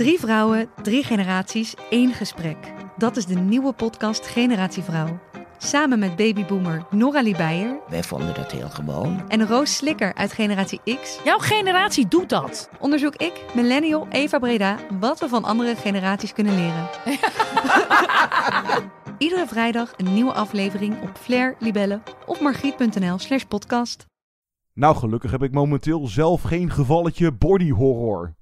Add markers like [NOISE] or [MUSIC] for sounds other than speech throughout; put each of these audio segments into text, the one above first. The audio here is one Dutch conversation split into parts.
Drie vrouwen, drie generaties, één gesprek. Dat is de nieuwe podcast Generatie Vrouw. Samen met babyboomer Nora Beijer Wij vonden dat heel gewoon. en Roos Slikker uit Generatie X Jouw generatie doet dat. onderzoek ik, millennial Eva Breda, wat we van andere generaties kunnen leren. [LAUGHS] Iedere vrijdag een nieuwe aflevering op Flair, Libelle of margriet.nl slash podcast. Nou, gelukkig heb ik momenteel zelf geen gevalletje body horror.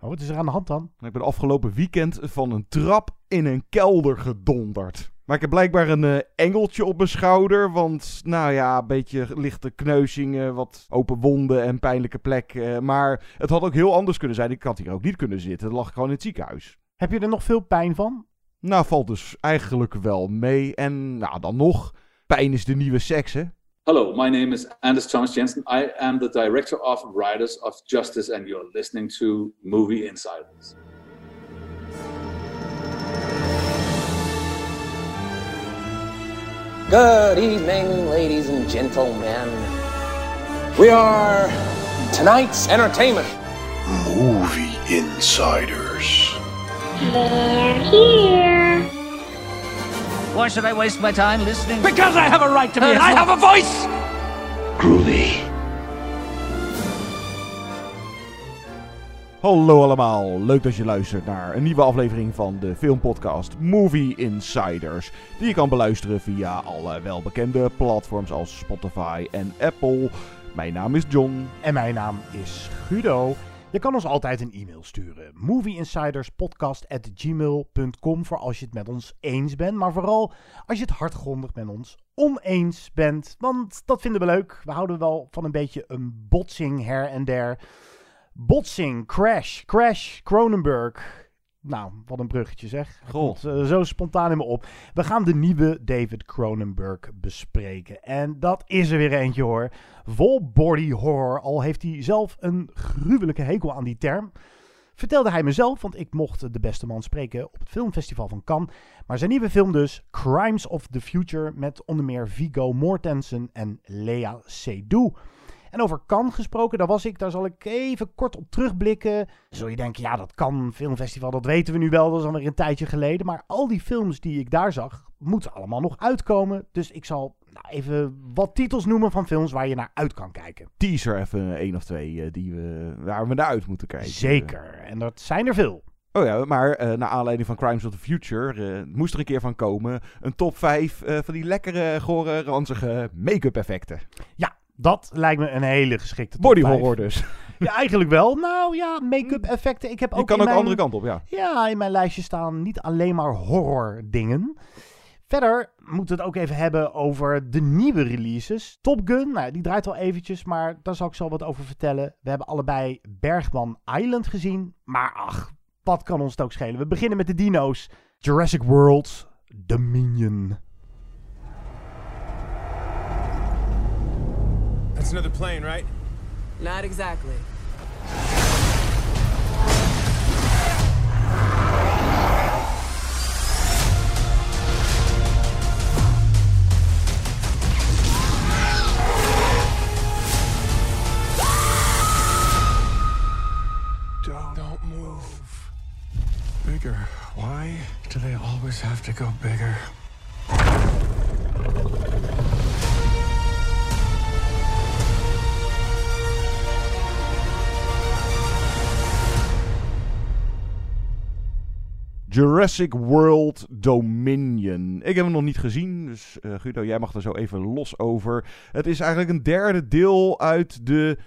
Oh, wat is er aan de hand dan? Ik ben afgelopen weekend van een trap in een kelder gedonderd. Maar ik heb blijkbaar een eh, engeltje op mijn schouder. Want, nou ja, een beetje lichte kneuzingen, wat open wonden en pijnlijke plekken. maar het had ook heel anders kunnen zijn. Ik had hier ook niet kunnen zitten. Dan lag ik gewoon in het ziekenhuis. Heb je er nog veel pijn van? Nou, valt dus eigenlijk wel mee. En, nou, dan nog. Pijn is de nieuwe seks, hè? Hello, my name is Anders Thomas Jensen. I am the director of Riders of Justice, and you're listening to Movie Insiders. Good evening, ladies and gentlemen. We are tonight's entertainment. Movie Insiders. They're here. Why should I waste my time listening? Because I have a right to be, and I have a voice! Groovy. Hallo allemaal, leuk dat je luistert naar een nieuwe aflevering van de filmpodcast Movie Insiders. Die je kan beluisteren via alle welbekende platforms als Spotify en Apple. Mijn naam is John. En mijn naam is Guido. Je kan ons altijd een e-mail sturen. movieinsiderspodcast.gmail.com voor als je het met ons eens bent. Maar vooral als je het hardgrondig met ons oneens bent. Want dat vinden we leuk. We houden wel van een beetje een botsing her en der. Botsing, Crash, Crash, Cronenberg. Nou, wat een bruggetje zeg. Komt eh, zo spontaan in me op. We gaan de nieuwe David Cronenberg bespreken. En dat is er weer eentje hoor. Vol body horror. Al heeft hij zelf een gruwelijke hekel aan die term. Vertelde hij mezelf, want ik mocht de beste man spreken op het filmfestival van Cannes. Maar zijn nieuwe film dus, Crimes of the Future, met onder meer Viggo Mortensen en Lea Seydoux. En over Cannes gesproken, daar was ik, daar zal ik even kort op terugblikken. Zul je denken, ja dat kan filmfestival, dat weten we nu wel, dat is alweer een tijdje geleden. Maar al die films die ik daar zag, moeten allemaal nog uitkomen. Dus ik zal nou, even wat titels noemen van films waar je naar uit kan kijken. Teaser even één of twee eh, die we, waar we naar uit moeten kijken. Zeker, en dat zijn er veel. Oh ja, maar eh naar aanleiding van Crimes of the Future eh, moest er een keer van komen een top 5 van die lekkere, gore, ranzige make-up effecten. Ja, dat lijkt me een hele geschikte Body horror dus. [LAUGHS] Ja, eigenlijk wel. Nou ja, make-up effecten. Ik heb Je ook kan in ook de mijn... andere kant op, ja. Ja, in mijn lijstje staan niet alleen maar horror dingen. Verder moeten we het ook even hebben over de nieuwe releases. Top Gun, nou, die draait al eventjes, maar daar zal ik zo wat over vertellen. We hebben allebei Bergman Island gezien, maar ach, wat kan ons het ook schelen. We beginnen met de dino's. Jurassic World Dominion. That's another plane, right? Not exactly. Don't, don't move. Bigger. Why do they always have to go bigger? Jurassic World Dominion. Ik heb hem nog niet gezien, dus eh, Guido, jij mag er zo even los over. Het is eigenlijk een derde deel uit de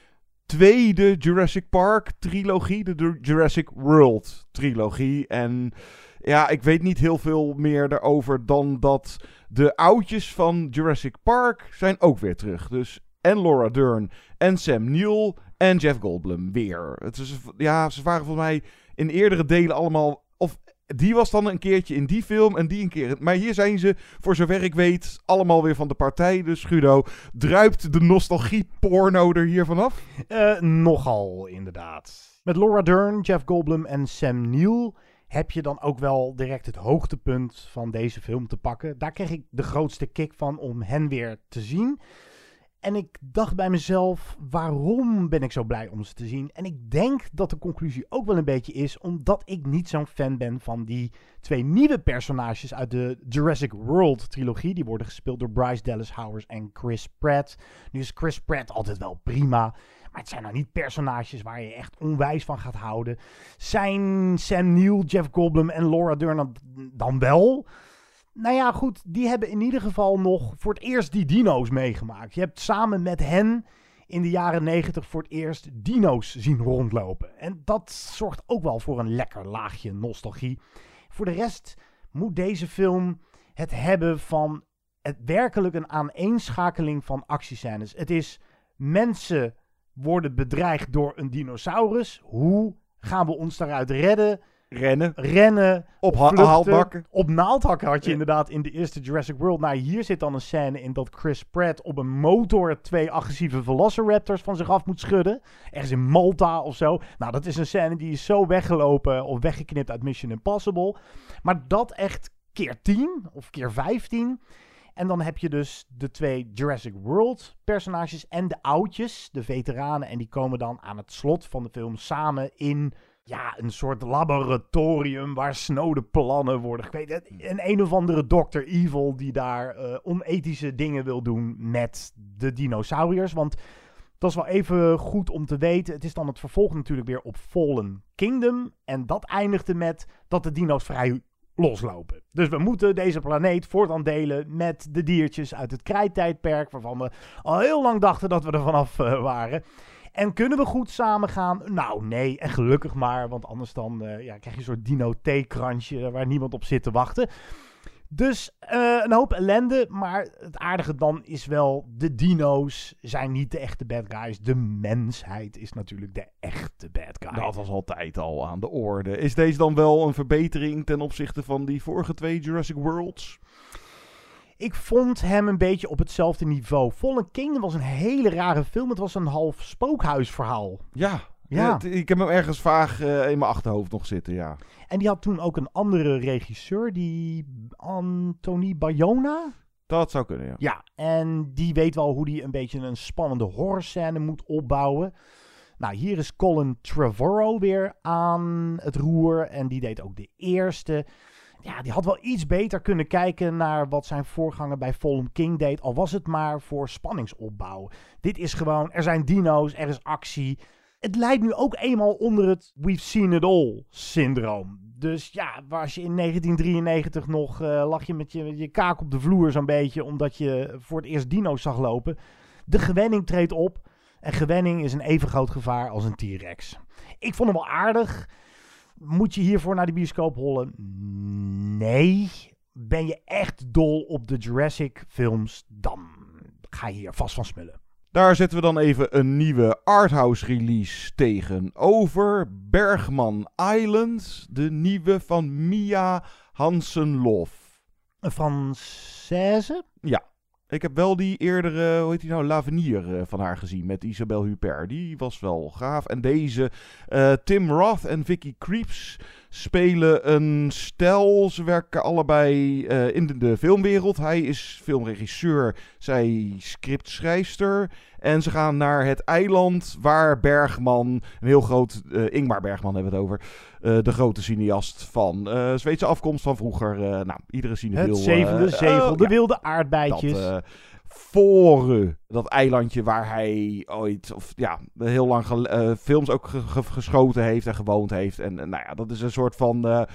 tweede Jurassic Park trilogie, de Jurassic World trilogie. En ja, ik weet niet heel veel meer daarover dan dat de oudjes van Jurassic Park zijn ook weer terug. Dus en Laura Dern en Sam Neill en Jeff Goldblum weer. Het is, ja, ze waren volgens mij in eerdere delen allemaal... Die was dan een keertje in die film en die een keer. Maar hier zijn ze, voor zover ik weet, allemaal weer van de partij. Dus Guido, druipt de nostalgie-porno er hier vanaf? Eh, nogal, inderdaad. Met Laura Dern, Jeff Goldblum en Sam Neill heb je dan ook wel direct het hoogtepunt van deze film te pakken. Daar kreeg ik de grootste kick van om hen weer te zien. En ik dacht bij mezelf, waarom ben ik zo blij om ze te zien? En ik denk dat de conclusie ook wel een beetje is, omdat ik niet zo'n fan ben van die twee nieuwe personages uit de Jurassic World trilogie. Die worden gespeeld door Bryce Dallas Howard en Chris Pratt. Nu is Chris Pratt altijd wel prima. Maar het zijn nou niet personages waar je echt onwijs van gaat houden. Zijn Sam Neill, Jeff Goldblum en Laura Dern dan wel? Nou ja, goed, die hebben in ieder geval nog voor het eerst die dino's meegemaakt. Je hebt samen met hen in de jaren negentig voor het eerst dino's zien rondlopen. En dat zorgt ook wel voor een lekker laagje nostalgie. Voor de rest moet deze film het hebben van het werkelijk een aaneenschakeling van actiescènes. Het is mensen worden bedreigd door een dinosaurus. Hoe gaan we ons daaruit redden? Rennen. Rennen. Op vluchten. Op naaldhakken had je inderdaad in de eerste Jurassic World. Nou, hier zit dan een scène in dat Chris Pratt op een motor twee agressieve Velociraptors van zich af moet schudden. Ergens in Malta of zo. Nou, dat is een scène die is zo weggelopen of weggeknipt uit Mission Impossible. Maar dat echt keer 10 of keer 15. En dan heb je dus de twee Jurassic World personages en de oudjes, de veteranen. En die komen dan aan het slot van de film samen in ja, een soort laboratorium waar snode plannen worden gekweekt. Een een of andere Dr. Evil die daar uh, onethische dingen wil doen met de dinosauriërs. Want dat is wel even goed om te weten. Het is dan het vervolg natuurlijk weer op Fallen Kingdom. En dat eindigde met dat de dino's vrij loslopen. Dus we moeten deze planeet voortaan delen met de diertjes uit het krijttijdperk, waarvan we al heel lang dachten dat we er vanaf uh, waren. En kunnen we goed samen gaan? Nou, nee. En gelukkig maar, want anders dan uh, ja, krijg je een soort dino-theekransje waar niemand op zit te wachten. Dus uh, een hoop ellende, maar het aardige dan is wel, de dino's zijn niet de echte bad guys. De mensheid is natuurlijk de echte bad guy. Dat was altijd al aan de orde. Is deze dan wel een verbetering ten opzichte van die vorige twee Jurassic Worlds? Ik vond hem een beetje op hetzelfde niveau. Fallen Kingdom was een hele rare film. Het was een half spookhuisverhaal. Ja, ja. ik heb hem ergens vaag uh, in mijn achterhoofd nog zitten, ja. En die had toen ook een andere regisseur, die Anthony Bayona. Dat zou kunnen, ja. Ja, en die weet wel hoe die een beetje een spannende horrorscène moet opbouwen. Nou, hier is Colin Trevorrow weer aan het roer. En die deed ook de eerste ja, die had wel iets beter kunnen kijken naar wat zijn voorganger bij Fallen King deed. Al was het maar voor spanningsopbouw. Dit is gewoon, er zijn dino's, er is actie. Het leidt nu ook eenmaal onder het We've Seen It All syndroom. Dus ja, was je in 1993 nog, uh, lag je met je, je kaak op de vloer zo'n beetje, omdat je voor het eerst dino's zag lopen. De gewenning treedt op. En gewenning is een even groot gevaar als een T-Rex. Ik vond hem wel aardig. Moet je hiervoor naar de bioscoop hollen? Nee. Ben je echt dol op de Jurassic films? Dan ga je hier vast van smullen. Daar zetten we dan even een nieuwe arthouse release tegenover. Bergman Island, de nieuwe van Mia Hansen-Lof. Een Française? Ja. Ik heb wel die eerdere, hoe heet die nou, Lavenier uh, van haar gezien met Isabelle Huppert. Die was wel gaaf. En deze, uh, Tim Roth en Vicky Creeps spelen een stel. Ze werken allebei uh, in de, de, filmwereld. Hij is filmregisseur, zij scriptschrijfster. En ze gaan naar het eiland waar Bergman, een heel groot, uh, Ingmar Bergman hebben we het over, uh, de grote cineast van uh, Zweedse afkomst van vroeger. nou, iedere cinefiel. Het zevende zegel, de ja, wilde aardbeidjes. Dat, voor dat eilandje waar hij ooit, of ja, heel lang films ook geschoten heeft en gewoond heeft. En nou ja, dat is een soort van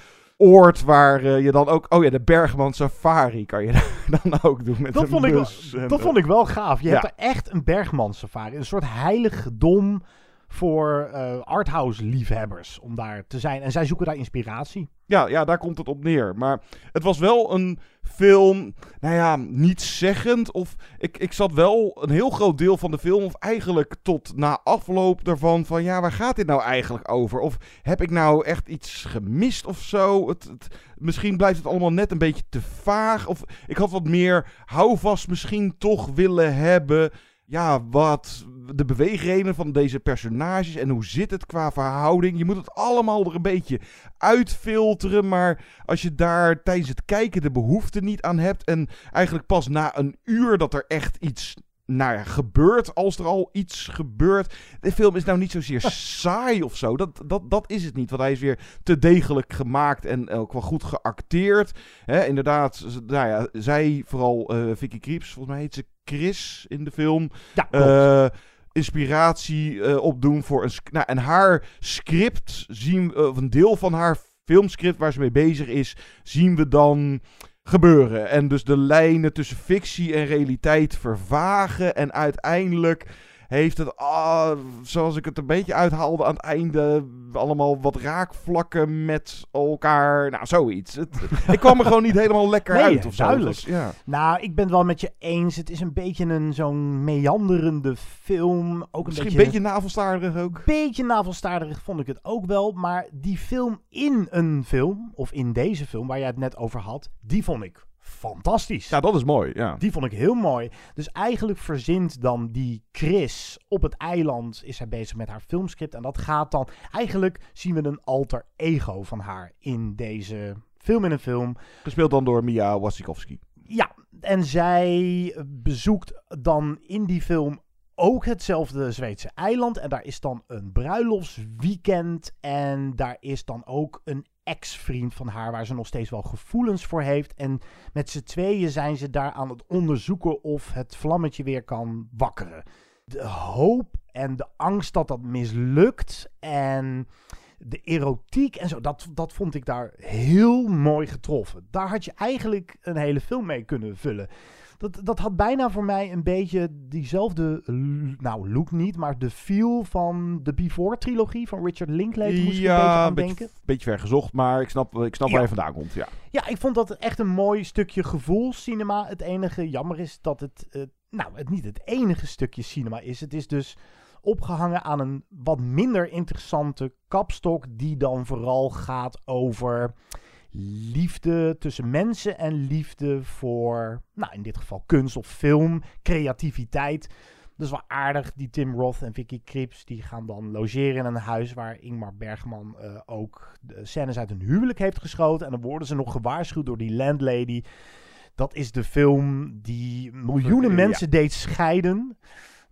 oord waar uh, je dan ook... Oh ja, de Bergman Safari kan je [LAUGHS] dan ook doen met dat een vond bus. Ik wel, dat vond ik wel gaaf. Je ja. hebt er echt een Bergman Safari. Een soort heilig dom voor uh, arthouse liefhebbers om daar te zijn. En zij zoeken daar inspiratie. Ja, ja, daar komt het op neer. Maar het was wel een film, nou ja, niet zeggend. Of ik, ik zat wel een heel groot deel van de film, of eigenlijk tot na afloop daarvan, van ja, waar gaat dit nou eigenlijk over? Of heb ik nou echt iets gemist of zo? Het, het, misschien blijft het allemaal net een beetje te vaag. Of ik had wat meer houvast misschien toch willen hebben ja, wat de beweegredenen van deze personages en hoe zit het qua verhouding. Je moet het allemaal er een beetje uitfilteren, maar als je daar tijdens het kijken de behoefte niet aan hebt en eigenlijk pas na een uur dat er echt iets nou ja, gebeurt als er al iets gebeurt. De film is nou niet zozeer [LAUGHS] saai of zo. Dat, dat, dat is het niet. Want hij is weer te degelijk gemaakt en ook wel goed geacteerd. Inderdaad, nou ja, zij, vooral eh, Vicky Creeps, volgens mij heet ze Chris in de film. Ja. Eh, inspiratie eh, opdoen voor een... Nou, en haar script zien of een deel van haar filmscript waar ze mee bezig is, zien we dan gebeuren. En dus de lijnen tussen fictie en realiteit vervagen. En uiteindelijk heeft het, ah, zoals ik het een beetje uithaalde aan het einde, allemaal wat raakvlakken met elkaar. Nou, zoiets. Het, [LAUGHS] ik kwam er gewoon niet helemaal lekker Nee, uit of zo. duidelijk. Dus, ja. Nou, ik ben het wel met je eens. Het is een beetje een zo'n meanderende film. Ook een Misschien een beetje, beetje navelstaardig ook. beetje navelstaarderig vond ik het ook wel. Maar die film in een film, of in deze film waar jij het net over had, die vond ik fantastisch. Ja, dat is mooi. Ja. Die vond ik heel mooi. Dus eigenlijk verzint dan die Chris op het eiland, is zij bezig met haar filmscript. En dat gaat dan, eigenlijk zien we een alter ego van haar in deze film in een film. Gespeeld dan door Mia Wasikowski. Ja, en zij bezoekt dan in die film ook hetzelfde Zweedse eiland. En daar is dan een bruiloftsweekend. En daar is dan ook een ex-vriend van haar waar ze nog steeds wel gevoelens voor heeft. En met z'n tweeën zijn ze daar aan het onderzoeken of het vlammetje weer kan wakkeren. De hoop en de angst dat dat mislukt en de erotiek en zo, dat, dat vond ik daar heel mooi getroffen. Daar had je eigenlijk een hele film mee kunnen vullen. Dat, dat had bijna voor mij een beetje diezelfde, nou look niet, maar de feel van de Before-trilogie van Richard Linklater moest ik een beetje ja, aan een beetje, denken. beetje ver gezocht, maar ik snap, ik snap Ja. waar je vandaan komt. Ja. Ja, ik vond dat echt een mooi stukje gevoelscinema. Het enige jammer is dat het, eh, nou, het niet het enige stukje cinema is. Het is dus opgehangen aan een wat minder interessante kapstok, die dan vooral gaat over liefde tussen mensen en liefde voor, nou, in dit geval kunst of film, creativiteit. Dat is wel aardig. Die Tim Roth en Vicky Krieps die gaan dan logeren in een huis waar Ingmar Bergman eh, ook de scènes uit een huwelijk heeft geschoten. En dan worden ze nog gewaarschuwd door die landlady. Dat is de film die miljoenen Ja. mensen deed scheiden.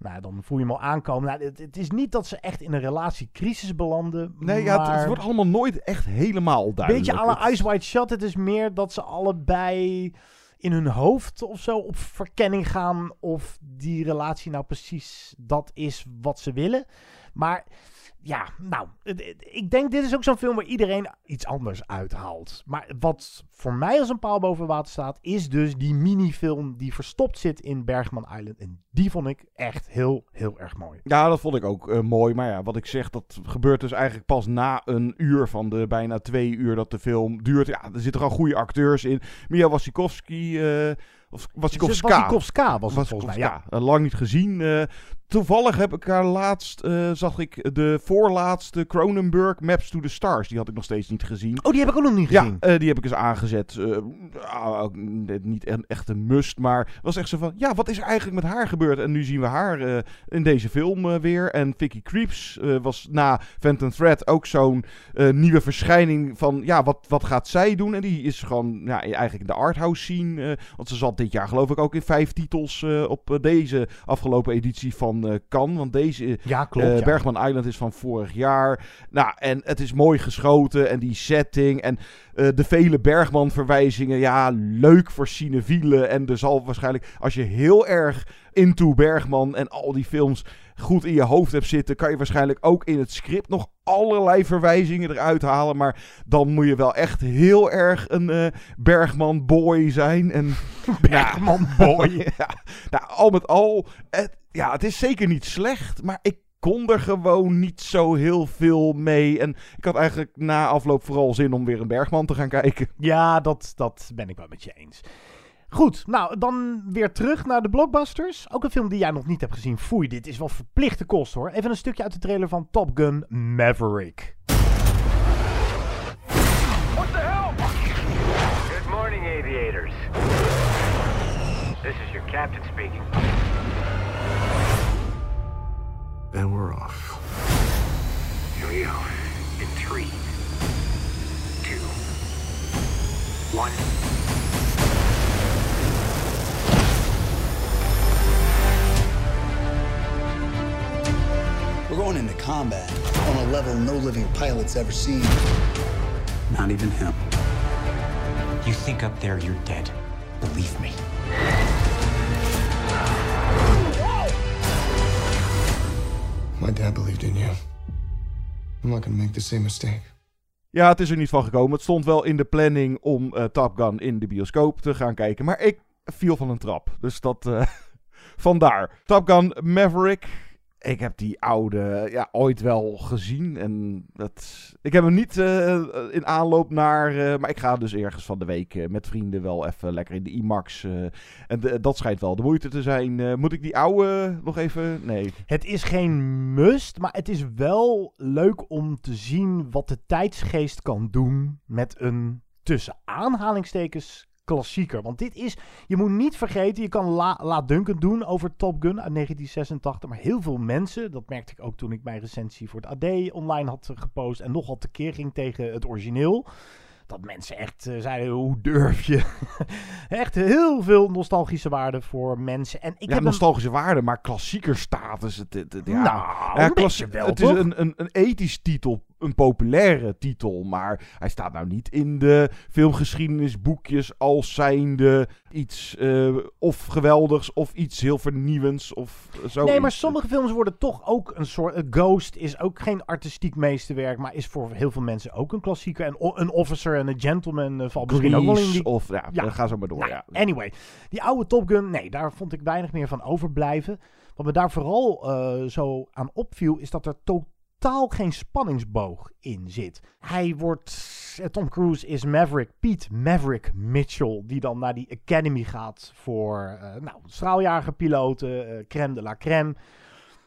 Nou, dan voel je hem al aankomen. Nou, het, het is niet dat ze echt in een relatiecrisis belanden. Nee, ja, het, het maar- wordt allemaal nooit echt helemaal duidelijk. Beetje alle Ice White Shut. Het is meer dat ze allebei in hun hoofd of zo op verkenning gaan of die relatie nou precies dat is wat ze willen. Maar ja, nou, ik denk dit is ook zo'n film waar iedereen iets anders uithaalt. Maar wat voor mij als een paal boven water staat, is dus die minifilm die verstopt zit in Bergman Island. En die vond ik echt heel, heel erg mooi. Ja, dat vond ik ook eh, mooi. Maar ja, wat ik zeg, dat gebeurt dus eigenlijk pas na een uur van de bijna twee uur dat de film duurt. Ja, er zitten gewoon goede acteurs in. Mia Wasikowski, eh of Wasikowska. Wasikowska was het volgens mij, ja. Eh, lang niet gezien. Toevallig heb ik haar laatst, eh, zag ik de voorlaatste Cronenberg Maps to the Stars. Die had ik nog steeds niet gezien. Oh, die heb ik ook nog niet Ja, gezien. eh, die heb ik eens aangezet. Eh, ah, niet echt een must, maar was echt zo van... Ja, wat is er eigenlijk met haar gebeurd? En nu zien we haar in deze film weer. En Vicky Creeps was na Phantom Thread ook zo'n nieuwe verschijning van... Ja, wat, wat gaat zij doen? En die is gewoon ja, eigenlijk in de arthouse scene. want ze zat dit jaar geloof ik ook in vijf titels op deze afgelopen editie van eh Cannes. Want deze Ja, klopt. eh, ja. Bergman Island is van vorig jaar. Nou, en het is mooi geschoten. En die setting. En eh, de vele Bergman-verwijzingen. Ja, leuk voor cinefielen. En er zal waarschijnlijk, als je heel erg into Bergman en al die films goed in je hoofd hebt zitten, kan je waarschijnlijk ook in het script nog allerlei verwijzingen eruit halen. Maar dan moet je wel echt heel erg een eh, Bergman-boy zijn. En, [LAUGHS] Bergman-boy. [LAUGHS] ja, nou, al met al, het, ja, het is zeker niet slecht, maar ik kon er gewoon niet zo heel veel mee. En ik had eigenlijk na afloop vooral zin om weer een Bergman te gaan kijken. Ja, dat, dat ben ik wel met je eens. Goed, nou dan weer terug naar de blockbusters. Ook een film die jij nog niet hebt gezien. Foei, dit is wel verplichte kost hoor. Even een stukje uit de trailer van Top Gun Maverick. Good morning, aviators. This is your captain speaking. And we're off. Here we go. In three, two, one. Combat on a level no living pilot's ever seen. Not even him. You think up there you're dead. Believe me. My dad believed in you. I'm not gonna make the same mistake. Ja, het is er niet van gekomen. Het stond wel in de planning om eh, Top Gun in de bioscoop te gaan kijken. Maar ik viel van een trap. Dus dat... eh, [LAUGHS] vandaar. Top Gun Maverick. Ik heb die oude ja, ooit wel gezien. En dat, ik heb hem niet eh, in aanloop naar... eh, maar ik ga dus ergens van de week eh, met vrienden wel even lekker in de IMAX. en dat schijnt wel de moeite te zijn. Moet ik die oude nog even... Nee. Het is geen must, maar het is wel leuk om te zien wat de tijdsgeest kan doen met een tussen aanhalingstekens klassieker. Want dit is, je moet niet vergeten, je kan La, La Duncan doen over Top Gun uit 1986. Maar heel veel mensen, dat merkte ik ook toen ik mijn recensie voor het AD online had eh, gepost en nogal tekeer ging tegen het origineel. Dat mensen echt eh, zeiden, hoe durf je? [LAUGHS] echt heel veel nostalgische waarde voor mensen. En ik ja, heb nostalgische waarde, maar klassiekerstatus. Het, het, het- ja. Nou, ja, een wel, het is een, een, een ethisch titel, een populaire titel. Maar hij staat nou niet in de filmgeschiedenisboekjes als zijnde iets eh, of geweldigs of iets heel vernieuwends of zo. Nee, maar sommige films worden toch ook een soort... Ghost is ook geen artistiek meesterwerk, maar is voor heel veel mensen ook een klassieker. En een officer en een gentleman eh, valt misschien ook wel in die... of ja, Ja. ga zo maar door. Nou, ja. Anyway, die oude Top Gun, nee, daar vond ik weinig meer van overblijven. Wat me daar vooral eh, zo aan opviel, is dat er totaal geen spanningsboog in zit. Hij wordt, eh, Tom Cruise is Maverick, Pete Maverick Mitchell, die dan naar die Academy gaat voor, eh nou, straaljagerpiloten, eh crème de la crème.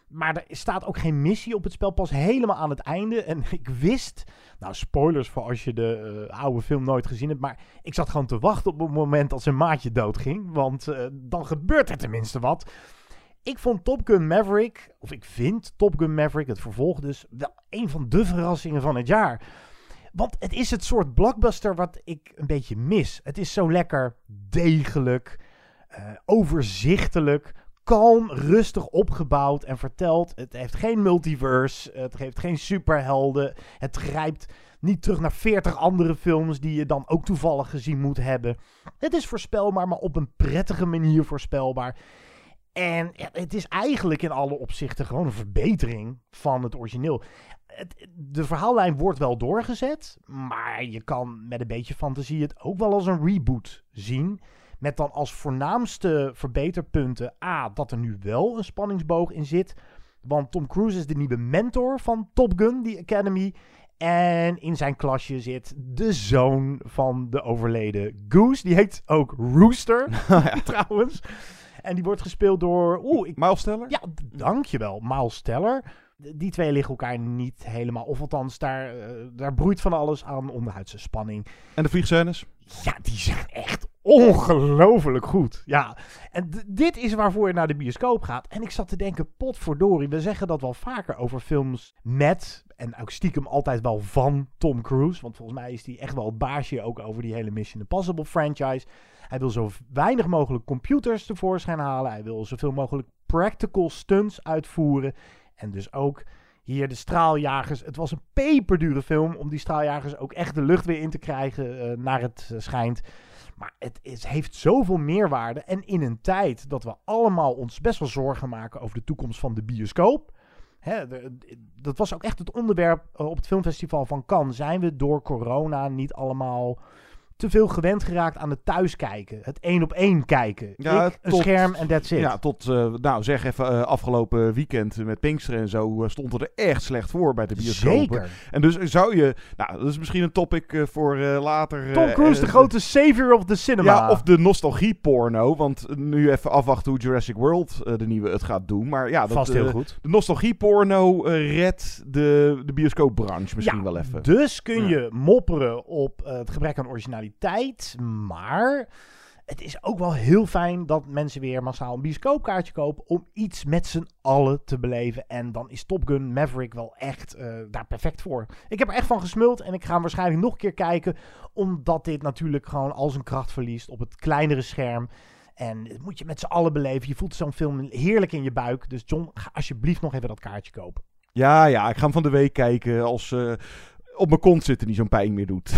Maar er staat ook geen missie op het spel, pas helemaal aan het einde. En [LAUGHS] ik wist, nou spoilers voor als je de oude film nooit gezien hebt, maar ik zat gewoon te wachten op het moment dat zijn maatje doodging. Want dan gebeurt er tenminste wat. Ik vond Top Gun Maverick, of ik vind Top Gun Maverick, het vervolg dus, wel een van de verrassingen van het jaar. Want het is het soort blockbuster wat ik een beetje mis. Het is zo lekker degelijk, eh, overzichtelijk, kalm, rustig opgebouwd en verteld. Het heeft geen multiverse, het heeft geen superhelden. Het grijpt niet terug naar 40 andere films die je dan ook toevallig gezien moet hebben. Het is voorspelbaar, maar op een prettige manier voorspelbaar. En het is eigenlijk in alle opzichten gewoon een verbetering van het origineel. Het, de verhaallijn wordt wel doorgezet, maar je kan met een beetje fantasie het ook wel als een reboot zien. Met dan als voornaamste verbeterpunten A, dat er nu wel een spanningsboog in zit. Want Tom Cruise is de nieuwe mentor van Top Gun, die Academy. En in zijn klasje zit de zoon van de overleden Goose. Die heet ook Rooster, [LAUGHS] trouwens. En die wordt gespeeld door... Oeh, ik... Miles Teller? Ja, dankjewel. Miles Teller. D- Die twee liggen elkaar niet helemaal... Of althans, daar, eh, daar broeit van alles aan onderhuidse spanning. En de vliegscènes? Ja, die zijn echt ongelooflijk goed. Ja, en dit is waarvoor je naar de bioscoop gaat. En ik zat te denken, potverdorie, we zeggen dat wel vaker over films met... En ook stiekem altijd wel van Tom Cruise. Want volgens mij is hij echt wel het baasje ook over die hele Mission Impossible franchise. Hij wil zo weinig mogelijk computers tevoorschijn halen. Hij wil zoveel mogelijk practical stunts uitvoeren. En dus ook hier de straaljagers. Het was een peperdure film om die straaljagers ook echt de lucht weer in te krijgen eh, naar het eh, schijnt. Maar het, is, heeft zoveel meerwaarde. En in een tijd dat we allemaal ons best wel zorgen maken over de toekomst van de bioscoop. Hè, dat was ook echt het onderwerp eh, op het filmfestival van Cannes. Zijn we door corona niet allemaal te veel gewend geraakt aan het thuiskijken? Het één op één kijken. Ja, Ik, een scherm en that's it. Ja, tot, eh, nou zeg even, eh, afgelopen weekend met Pinksteren en zo eh, stond het er echt slecht voor bij de bioscopen. Zeker. En dus zou je, nou dat is misschien een topic voor later. Tom Cruise, de grote savior of the cinema. Ja, of de nostalgie-porno. Want nu even afwachten hoe Jurassic World, de nieuwe, het gaat doen. Maar ja, dat, Vast heel goed. De nostalgie-porno eh, redt de, de bioscoopbranche misschien Ja, wel even. Dus kun Ja. je mopperen op het gebrek aan originaliteit. Maar het is ook wel heel fijn dat mensen weer massaal een bioscoopkaartje kopen. om iets met z'n allen te beleven. En dan is Top Gun Maverick wel echt eh, daar perfect voor. Ik heb er echt van gesmuld en ik ga hem waarschijnlijk nog een keer kijken. Omdat dit natuurlijk gewoon al zijn kracht verliest op het kleinere scherm. En dat moet je met z'n allen beleven. Je voelt zo'n film heerlijk in je buik. Dus John, ga alsjeblieft nog even dat kaartje kopen. Ja, ja, ik ga hem van de week kijken als uh, op mijn kont zitten niet zo'n pijn meer doet.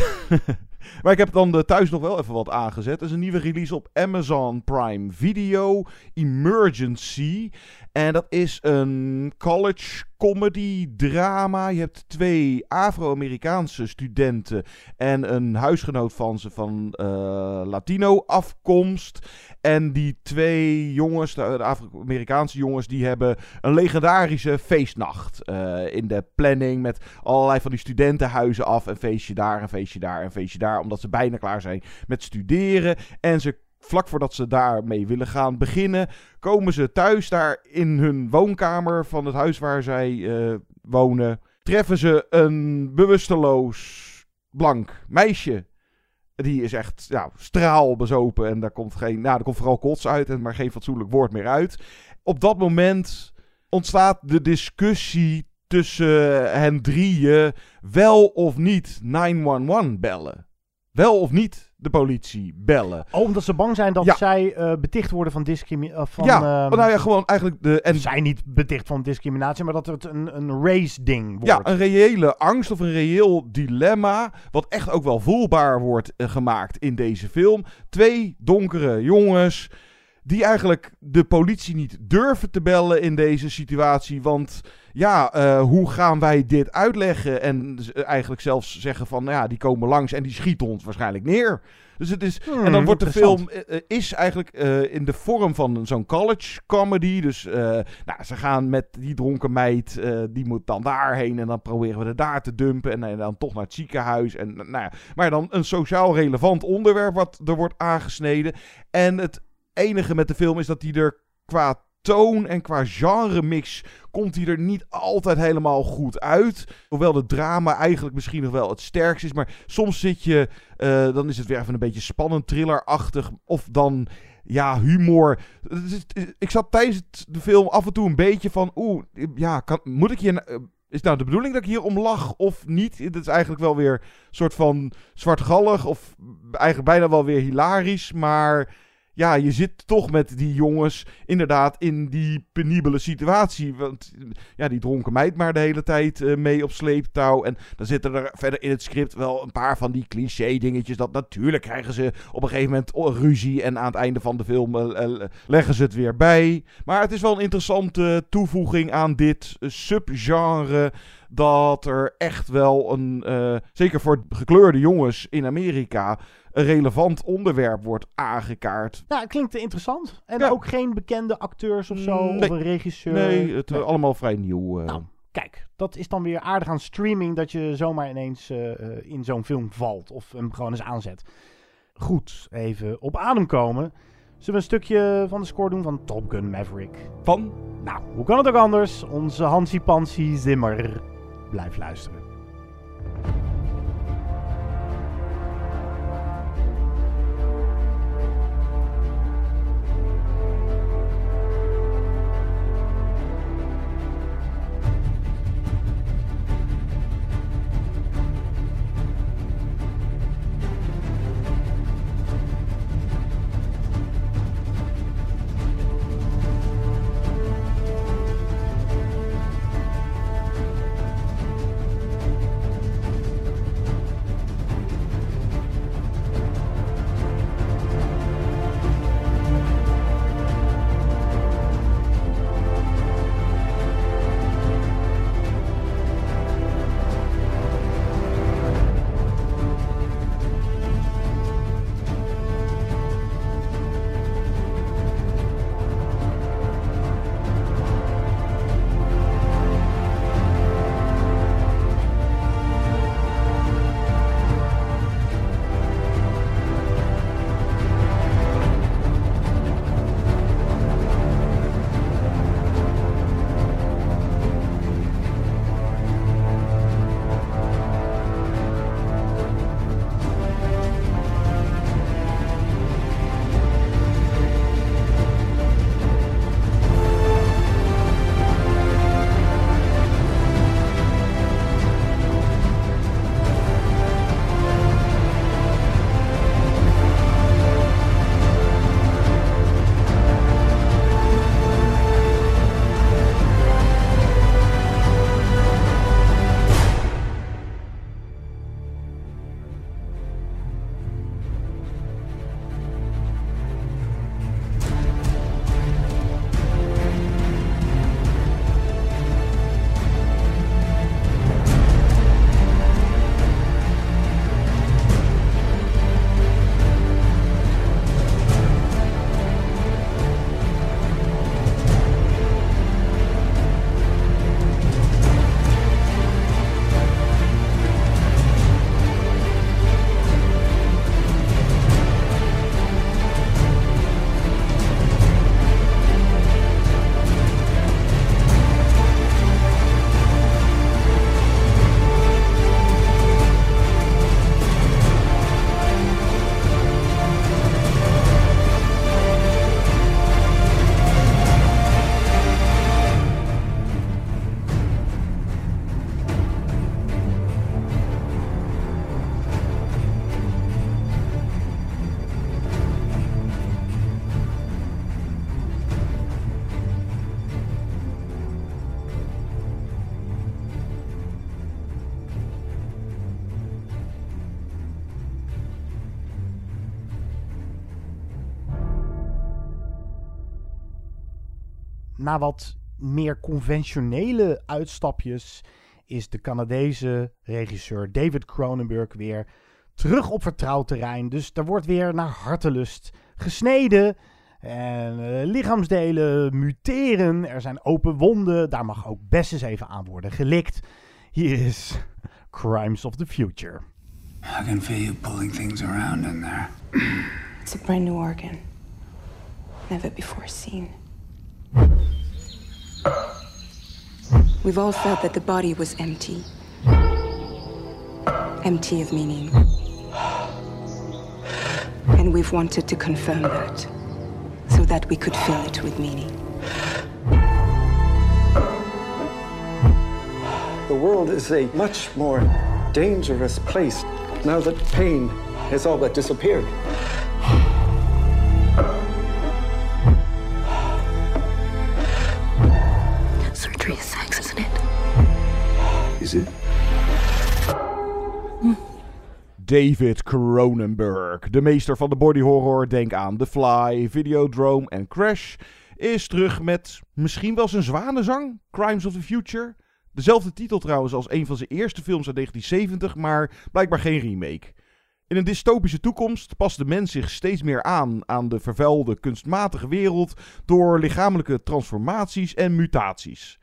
[LAUGHS] maar ik heb dan uh, thuis nog wel even wat aangezet. Er is een nieuwe release op Amazon Prime Video, Emergency. En dat is een college comedy drama. Je hebt twee Afro-Amerikaanse studenten en een huisgenoot van ze van uh, Latino afkomst. En die twee jongens, de, Afro-Amerikaanse jongens, die hebben een legendarische feestnacht uh, in de planning met allerlei van die studentenhuizen af. Een feestje daar, een feestje daar, een feestje daar. Omdat ze bijna klaar zijn met studeren. En ze vlak voordat ze daarmee willen gaan beginnen, komen ze thuis daar in hun woonkamer van het huis waar zij uh, wonen. Treffen ze een bewusteloos blank meisje. Die is echt ja, straalbezopen en daar komt, geen, nou, er komt vooral kots uit, en maar geen fatsoenlijk woord meer uit. Op dat moment ontstaat de discussie tussen hen drieën wel of niet 911 bellen. Wel of niet de politie bellen. Oh, omdat ze bang zijn dat Ja. zij uh, beticht worden van discriminatie. van, ja, ehm, nou ja, gewoon eigenlijk de... En, Zij niet beticht van discriminatie, maar dat het een, een race-ding wordt. Ja, een reële angst of een reëel dilemma. Wat echt ook wel voelbaar wordt eh, gemaakt in deze film. Twee donkere jongens. Die eigenlijk de politie niet durven te bellen in deze situatie. Want ja, uh, hoe gaan wij dit uitleggen? En eigenlijk zelfs zeggen van, nou ja, die komen langs en die schieten ons waarschijnlijk neer. Dus het is. Hmm, en dan wordt de film interessant. uh, is eigenlijk uh, in de vorm van zo'n college comedy. Dus nou, ze gaan met die dronken meid, die moet dan daarheen en dan proberen we het daar te dumpen en, en dan toch naar het ziekenhuis. En, nou ja, maar dan een sociaal relevant onderwerp wat er wordt aangesneden. En het enige met de film is dat die er qua toon en qua genremix komt hij er niet altijd helemaal goed uit. Hoewel de drama eigenlijk misschien nog wel het sterkst is. Maar soms zit je, uh, dan is het weer even een beetje spannend, thrillerachtig. Of dan, ja, humor. Ik zat tijdens de film af en toe een beetje van, oeh, ja, kan, moet ik hier... Is nou de bedoeling dat ik hier om lach of niet? Het is eigenlijk wel weer een soort van zwartgallig of eigenlijk bijna wel weer hilarisch, maar ja, je zit toch met die jongens inderdaad in die penibele situatie. Want ja, die dronken meid maar de hele tijd uh, mee op sleeptouw. En dan zitten er verder in het script wel een paar van die cliché dingetjes. Dat natuurlijk krijgen ze op een gegeven moment ruzie. En aan het einde van de film uh, leggen ze het weer bij. Maar het is wel een interessante toevoeging aan dit subgenre. Dat er echt wel een, zeker voor gekleurde jongens in Amerika, een relevant onderwerp wordt aangekaart. Ja, klinkt interessant. En Ja. ook geen bekende acteurs of zo, Nee. of een regisseur. Nee, het uh, allemaal vrij nieuw. uh. Nou, kijk, dat is dan weer aardig aan streaming dat je zomaar ineens uh, in zo'n film valt of hem gewoon eens aanzet. Goed, even op adem komen. Zullen we een stukje van de score doen van Top Gun Maverick? Van? Nou, hoe kan het ook anders? Onze Hansi Pansi Zimmer. Blijf luisteren. Na wat meer conventionele uitstapjes is de Canadese regisseur David Cronenberg weer terug op vertrouwd terrein. Dus er wordt weer naar hartelust gesneden. En uh, lichaamsdelen muteren. Er zijn open wonden. Daar mag ook best eens even aan worden gelikt. Hier is [LAUGHS] Crimes of the Future. I can feel you pulling things around in there. It's a brand new organ. Never before seen. We've all felt that the body was empty. Empty of meaning. And we've wanted to confirm that. So that we could fill it with meaning. The world is a much more dangerous place now that pain has all but disappeared. David Cronenberg, de meester van de body horror, denk aan The Fly, Videodrome en Crash, is terug met misschien wel zijn zwanenzang, Crimes of the Future. Dezelfde titel trouwens als een van zijn eerste films uit 1970, maar blijkbaar geen remake. In een dystopische toekomst past de mens zich steeds meer aan aan de vervuilde kunstmatige wereld door lichamelijke transformaties en mutaties.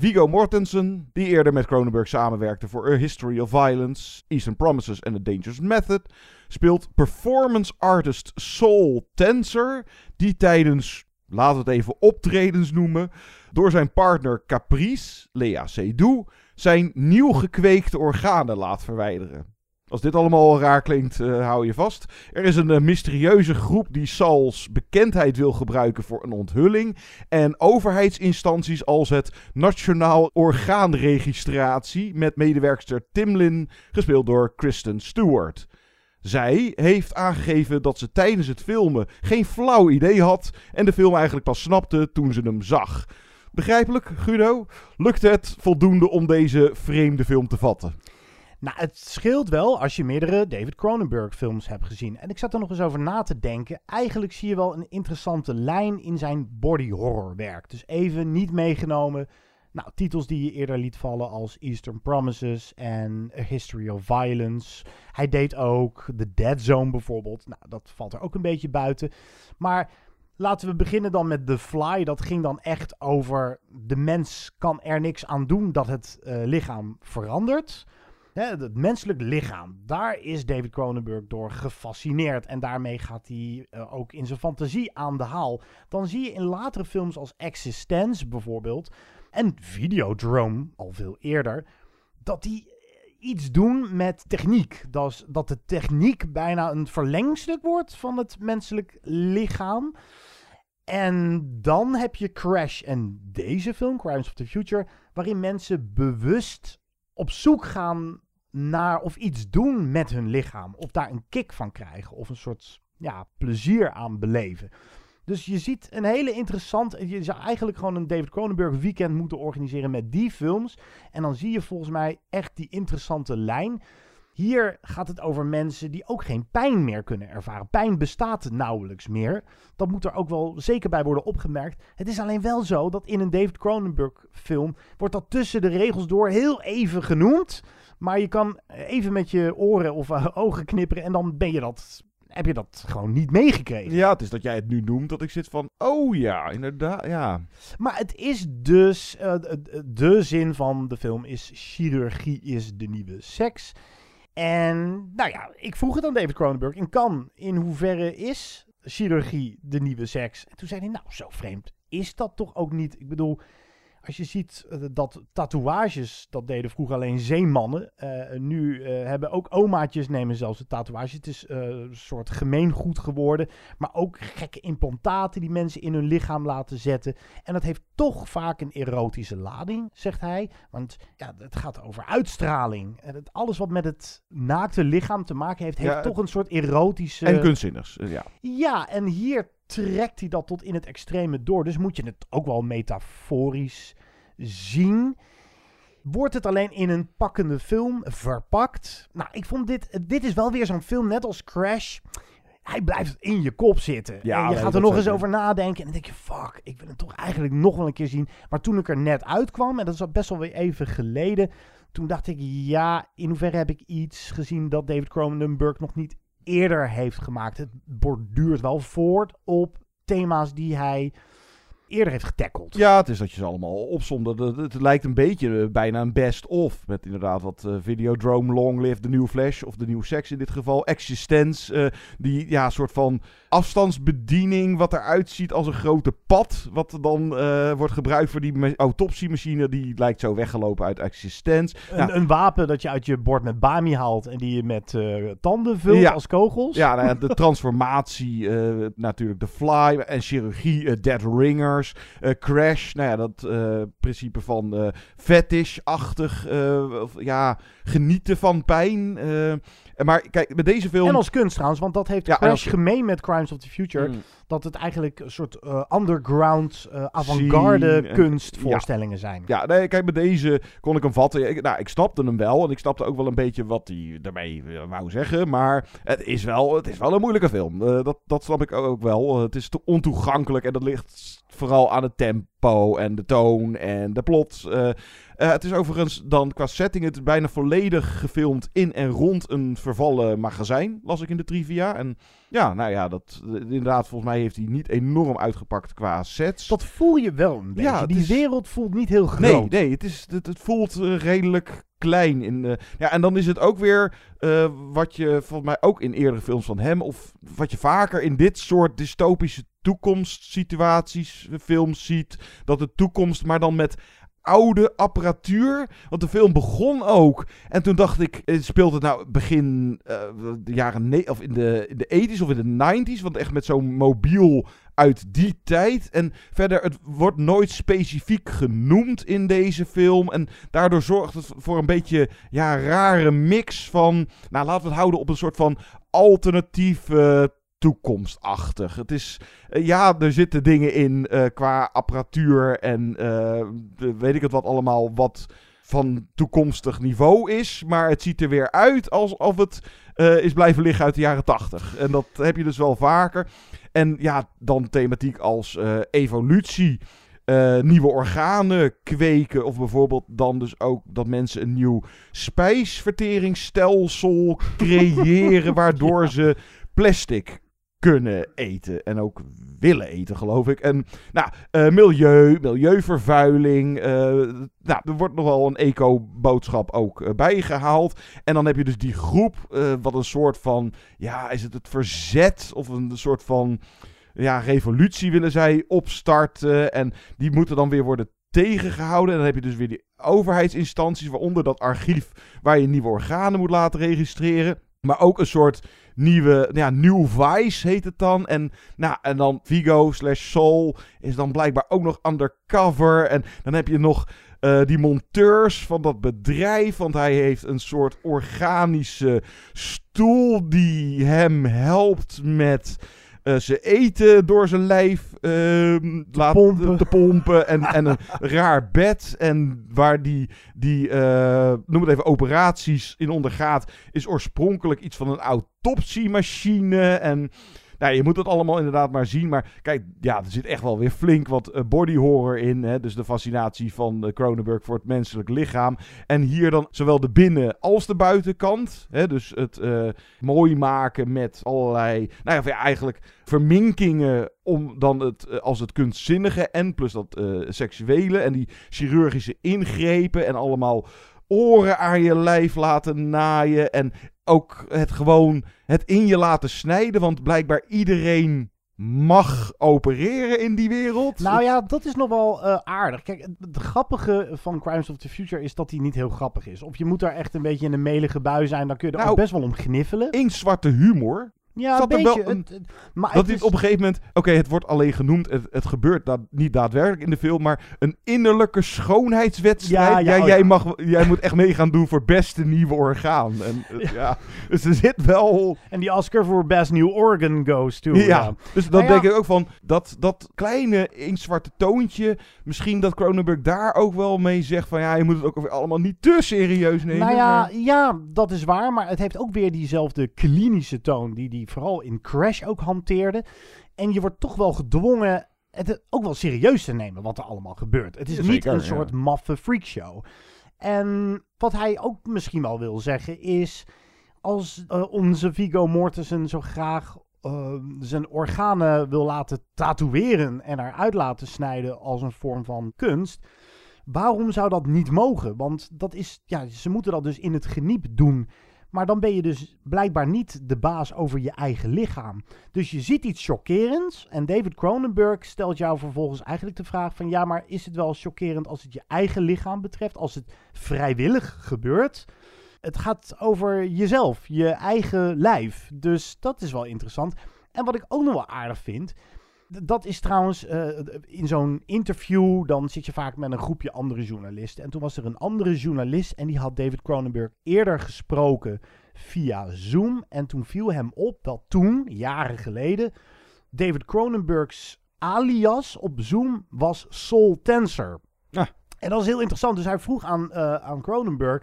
Viggo Mortensen, die eerder met Cronenberg samenwerkte voor A History of Violence, Eastern Promises en The Dangerous Method, speelt performance artist Soul Tensor, die tijdens, laten we het even optredens noemen, door zijn partner Caprice, Lea Seydoux, zijn nieuw gekweekte organen laat verwijderen. Als dit allemaal raar klinkt, uh, hou je vast. Er is een uh, mysterieuze groep die Sauls bekendheid wil gebruiken voor een onthulling. En overheidsinstanties als het Nationaal Orgaanregistratie met medewerkster Timlin, gespeeld door Kristen Stewart. Zij heeft aangegeven dat ze tijdens het filmen geen flauw idee had en de film eigenlijk pas snapte toen ze hem zag. Begrijpelijk, Guido? Lukt het voldoende om deze vreemde film te vatten? Nou, het scheelt wel als je meerdere David Cronenberg films hebt gezien. En ik zat er nog eens over na te denken. Eigenlijk zie je wel een interessante lijn in zijn body horror werk. Dus even niet meegenomen. Nou, titels die je eerder liet vallen als Eastern Promises en A History of Violence. Hij deed ook The Dead Zone bijvoorbeeld. Nou, dat valt er ook een beetje buiten. Maar laten we beginnen dan met The Fly. Dat ging dan echt over de mens kan er niks aan doen dat het uh, lichaam verandert. Het menselijk lichaam, daar is David Cronenberg door gefascineerd. En daarmee gaat hij uh, ook in zijn fantasie aan de haal. Dan zie je in latere films als Existence bijvoorbeeld. En Videodrome, al veel eerder. Dat die iets doen met techniek. Dat, is, dat de techniek bijna een verlengstuk wordt van het menselijk lichaam. En dan heb je Crash en deze film, Crimes of the Future, waarin mensen bewust op zoek gaan naar of iets doen met hun lichaam. Of daar een kick van krijgen. Of een soort ja, plezier aan beleven. Dus je ziet een hele interessante. Je zou eigenlijk gewoon een David Cronenberg weekend moeten organiseren met die films. En dan zie je volgens mij echt die interessante lijn. Hier gaat het over mensen die ook geen pijn meer kunnen ervaren. Pijn bestaat nauwelijks meer. Dat moet er ook wel zeker bij worden opgemerkt. Het is alleen wel zo dat in een David Cronenberg film wordt dat tussen de regels door heel even genoemd. Maar je kan even met je oren of uh, ogen knipperen en dan ben je dat heb je dat gewoon niet meegekregen. Ja, het is dat jij het nu noemt dat ik zit van, oh ja, inderdaad, ja. Maar het is dus, uh, de zin van de film is, chirurgie is de nieuwe seks. En nou ja, ik vroeg het aan David Cronenberg in kan, in hoeverre is chirurgie de nieuwe seks? En toen zei hij, nou zo vreemd is dat toch ook niet. Ik bedoel, als je ziet uh, dat tatoeages, dat deden vroeger alleen zeemannen. Uh, nu uh, hebben ook omaatjes nemen zelfs een tatoeage. Het is een soort gemeengoed geworden. Maar ook gekke implantaten die mensen in hun lichaam laten zetten. En dat heeft toch vaak een erotische lading, zegt hij. Want ja, het gaat over uitstraling. En het, alles wat met het naakte lichaam te maken heeft, heeft ja, toch een soort erotische... En kunstzinnigs, ja. Ja, en hier trekt hij dat tot in het extreme door. Dus moet je het ook wel metaforisch zien. Wordt het alleen in een pakkende film verpakt? Nou, ik vond dit... Dit is wel weer zo'n film, net als Crash. hij blijft in je kop zitten. Ja, en je gaat er nog eens over nadenken. En dan denk je, fuck, ik wil het toch eigenlijk nog wel een keer zien. Maar toen ik er net uitkwam, en dat is al best wel weer even geleden. Toen dacht ik, ja, in hoeverre heb ik iets gezien dat David Cronenberg nog niet eerder heeft gemaakt. Het borduurt wel voort op thema's die hij eerder heeft getackeld. Ja, het is dat je ze allemaal opzomt. Het, lijkt een beetje eh, bijna een best-of. Met inderdaad wat eh, Videodrome, Long Live, The New Flash. Of The New Sex in dit geval. Existence. eh, die ja, soort van afstandsbediening. Wat eruit ziet als een grote pad. Wat dan eh, wordt gebruikt voor die ma- autopsiemachine. Die lijkt zo weggelopen uit Existence. Een, Nou, een wapen dat je uit je bord met Bami haalt en die je met eh, tanden vult Ja. als kogels. Ja, nou ja, de transformatie, eh, natuurlijk The Fly en chirurgie, Dead Eh, Crash. Nou ja, dat eh, principe van eh fetish-achtig, ja, genieten van pijn. Maar kijk, met deze film... En als kunst trouwens, want dat heeft Ja, Crash als- gemeen met Crimes of the Future. Mm. Dat het eigenlijk een soort eh, underground, eh, avant-garde kunstvoorstellingen zijn. Ja, nee, kijk, met deze kon ik hem vatten. Ik, nou, ik snapte hem wel. En ik snapte ook wel een beetje wat hij ermee eh, wou zeggen. Maar het is wel, het is wel een moeilijke film. Eh, dat, dat snap ik ook wel. Het is te ontoegankelijk. En dat ligt vooral aan het tempo en de toon en de plot. Eh, eh, het is overigens dan qua setting het bijna volledig gefilmd in en rond een vervallen magazijn. Las ik in de trivia. En ja, nou ja, dat, inderdaad, volgens mij heeft hij niet enorm uitgepakt qua sets. Dat voel je wel een beetje. het Die is- wereld voelt niet heel groot. Nee, nee het, is, het, het voelt eh, redelijk klein. In, eh, ja, en dan is het ook weer eh, wat je volgens mij ook in eerdere films van hem... of wat je vaker in dit soort dystopische toekomstsituaties, eh, films ziet... dat de toekomst maar dan met oude apparatuur. Want de film begon ook. En toen dacht ik, eh, speelt het nou begin eh, de jaren of in de, in de 80s of in de 90s? Want echt met zo'n mobiel uit die tijd. En verder, het wordt nooit specifiek genoemd in deze film. En daardoor zorgt het voor een beetje ja, rare mix van. Nou, laten we het houden op een soort van alternatief. Toekomstachtig. Het is, eh, ja, er zitten dingen in eh, qua apparatuur en eh, weet ik het wat allemaal, wat van toekomstig niveau is. Maar het ziet er weer uit alsof het is blijven liggen uit de jaren tachtig. En dat heb je dus wel vaker. En ja, dan thematiek als evolutie. nieuwe organen kweken. Of bijvoorbeeld dan dus ook dat mensen een nieuw spijsverteringsstelsel creëren. [LAUGHS] waardoor ze plastic kunnen eten. En ook willen eten, geloof ik. En nou, eh, milieu, milieuvervuiling. eh, nou, er wordt nog wel een eco-boodschap ook eh, bijgehaald. En dan heb je dus die groep, wat een soort van, ja, is het het verzet of een soort van, ja, revolutie willen zij opstarten. En die moeten dan weer worden tegengehouden. En dan heb je dus weer die overheidsinstanties, waaronder dat archief waar je nieuwe organen moet laten registreren. Maar ook een soort nieuwe, ja, New Vice heet het dan. En, nou, en dan Vigo slash Soul is dan blijkbaar ook nog undercover. En dan heb je nog eh, die monteurs van dat bedrijf. Want hij heeft een soort organische stoel die hem helpt met... eh, zijn eten door zijn lijf laat- pompen. te pompen. En, en een [LAUGHS] raar bed. En waar die, die eh, noem het even, operaties in ondergaat. Is oorspronkelijk iets van een autopsiemachine. En nou, je moet het allemaal inderdaad maar zien. Maar kijk, ja, er zit echt wel weer flink wat eh, body horror in. Hè? Dus de fascinatie van eh, Cronenberg voor het menselijk lichaam. En hier dan zowel de binnen- als de buitenkant. Hè? Dus het eh, mooi maken met allerlei, nou ja, eigenlijk verminkingen om dan het, als het kunstzinnige en plus dat seksuele en die chirurgische ingrepen en allemaal oren aan je lijf laten naaien en ook het gewoon het in je laten snijden, want blijkbaar iedereen mag opereren in die wereld. Nou ja, dat is nog wel eh, aardig. Kijk, het, grappige van Crimes of the Future is dat hij niet heel grappig is. Of je moet daar echt een beetje in een melige bui zijn, dan kun je er Nou, ook best wel om gniffelen. Inktzwarte humor. Ja, Zat een wel beetje. een- Het- het- maar dat dit is- op een gegeven moment... Oké, het wordt alleen genoemd. Het, het gebeurt da- niet daadwerkelijk in de film. Maar een innerlijke schoonheidswedstrijd. Ja, ja, jij, oh jij, mag, jij moet echt mee gaan doen voor beste nieuwe orgaan. En, het- [LAUGHS] ja. Dus er zit wel... En die Oscar voor Best New Organ goes to. Ja, dus dan Nou ja, denk ik ook van dat, dat kleine inktzwarte toontje. Misschien dat Cronenberg daar ook wel mee zegt van ja, je moet het ook weer allemaal niet te serieus nemen. Nou ja, maar- ja, dat is waar. Maar het heeft ook weer diezelfde klinische toon die die vooral in Crash ook hanteerde. En je wordt toch wel gedwongen het ook wel serieus te nemen wat er allemaal gebeurt. Het is niet een ja. soort maffe freakshow. En wat hij ook misschien wel wil zeggen is... als eh, onze Vigo Mortensen zo graag eh, zijn organen wil laten tatoeëren... en eruit laten snijden als een vorm van kunst... waarom zou dat niet mogen? Want dat is, ja, ze moeten dat dus in het geniep doen... Maar dan ben je dus blijkbaar niet de baas over je eigen lichaam. Dus je ziet iets chockerends. En David Cronenberg stelt jou vervolgens eigenlijk de vraag van... ja, maar is het wel chockerend als het je eigen lichaam betreft? Als het vrijwillig gebeurt? Het gaat over jezelf, je eigen lijf. Dus dat is wel interessant. En wat ik ook nog wel aardig vind... Dat is trouwens eh, in zo'n interview, dan zit je vaak met een groepje andere journalisten. En toen was er een andere journalist en die had David Cronenberg eerder gesproken via Zoom. En toen viel hem op dat toen, jaren geleden, David Cronenberg's alias op Zoom was Soul Tensor. En dat is heel interessant. Dus hij vroeg aan, eh, aan Cronenberg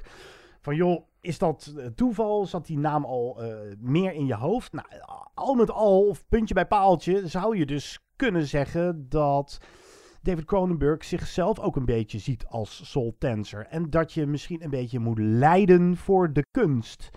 van joh, is dat eh, toeval? Zat die naam al eh, meer in je hoofd? Nou, al met al, of puntje bij paaltje, zou je dus kunnen zeggen dat David Cronenberg zichzelf ook een beetje ziet als Soul Tensor. En dat je misschien een beetje moet lijden voor de kunst.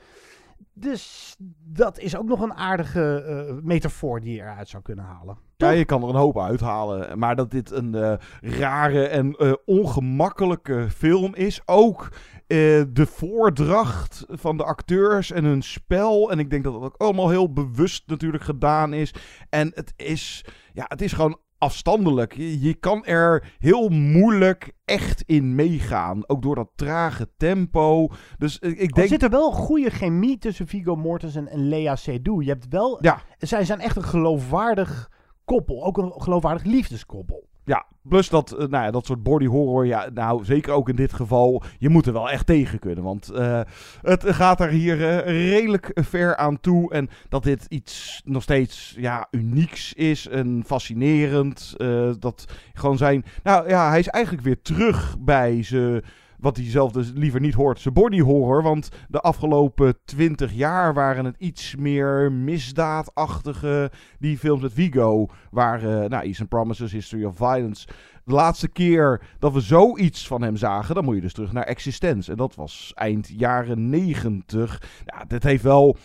Dus dat is ook nog een aardige eh, metafoor die je eruit zou kunnen halen. Ja, je kan er een hoop uithalen. Maar dat dit een eh, rare en eh, ongemakkelijke film is. Ook eh, de voordracht van de acteurs en hun spel. En ik denk dat dat ook allemaal heel bewust natuurlijk gedaan is. En het is, ja, het is gewoon afstandelijk. Je, je kan er heel moeilijk echt in meegaan. Ook door dat trage tempo. Dus ik Er denk... zit er wel goede chemie tussen Viggo Mortensen en Lea Seydoux. Je hebt wel... Ja. Zij zijn echt een geloofwaardig koppel. Ook een geloofwaardig liefdeskoppel. Ja, plus dat, eh, nou ja, dat soort body horror, ja, nou zeker ook in dit geval, je moet er wel echt tegen kunnen. Want eh, het gaat er hier eh, redelijk ver aan toe. En dat dit iets nog steeds ja, unieks is en fascinerend. dat gewoon zijn, nou ja, hij is eigenlijk weer terug bij ze. Wat hij zelf dus liever niet hoort, zijn body horror. Want de afgelopen twintig jaar waren het iets meer misdaadachtige. Die films met Vigo waren, nou, Eastern Promises, History of Violence. De laatste keer dat we zoiets van hem zagen, dan moet je dus terug naar Existence. En dat was eind jaren negentig. Ja, dit heeft wel...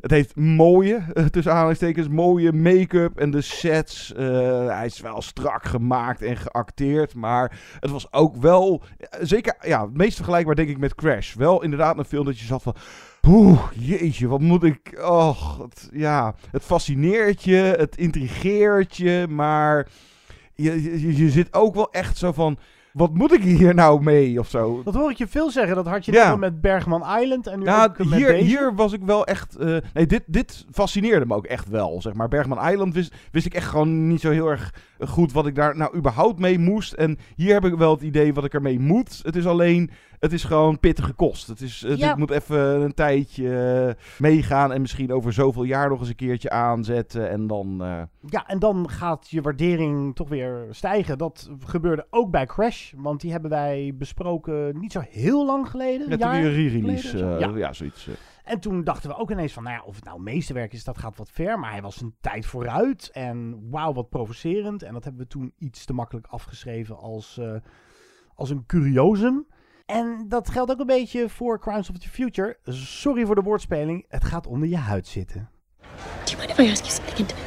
Het heeft mooie, eh, tussen aanhalingstekens, mooie make-up en de sets. eh, hij is wel strak gemaakt en geacteerd. Maar het was ook wel, eh, zeker, ja, het meest vergelijkbaar denk ik met Crash. Wel inderdaad een film dat je zat van... Oeh, jeetje, wat moet ik... Och, het, ja, het fascineert je, het intrigeert je, maar je, je, je zit ook wel echt zo van... Wat moet ik hier nou mee of zo? Dat hoor ik je veel zeggen. Dat had je Ja. met Bergman Island en nu Ja, ook met hier, deze. hier was ik wel echt... eh, nee, dit, dit fascineerde me ook echt wel, zeg maar. Bergman Island wist, wist ik echt gewoon niet zo heel erg goed wat ik daar nou überhaupt mee moest. En hier heb ik wel het idee wat ik ermee moet. Het is alleen... Het is gewoon pittige kost. Het is, het, Ja. Ik moet even een tijdje eh, meegaan en misschien over zoveel jaar nog eens een keertje aanzetten. En dan... eh, Ja, en dan gaat je waardering toch weer stijgen. Dat gebeurde ook bij Crash. Want die hebben wij besproken niet zo heel lang geleden. ja, een re-release. eh, ja. ja. zoiets. eh. En toen dachten we ook ineens van, nou ja, of het nou meesterwerk is, dat gaat wat ver. Maar hij was een tijd vooruit. En wauw, wat provocerend. En dat hebben we toen iets te makkelijk afgeschreven als, eh, als een curiosum. En dat geldt ook een beetje voor Crimes of the Future. Sorry voor de woordspeling, het gaat onder je huid zitten. Do you mind if I ask you something intimate?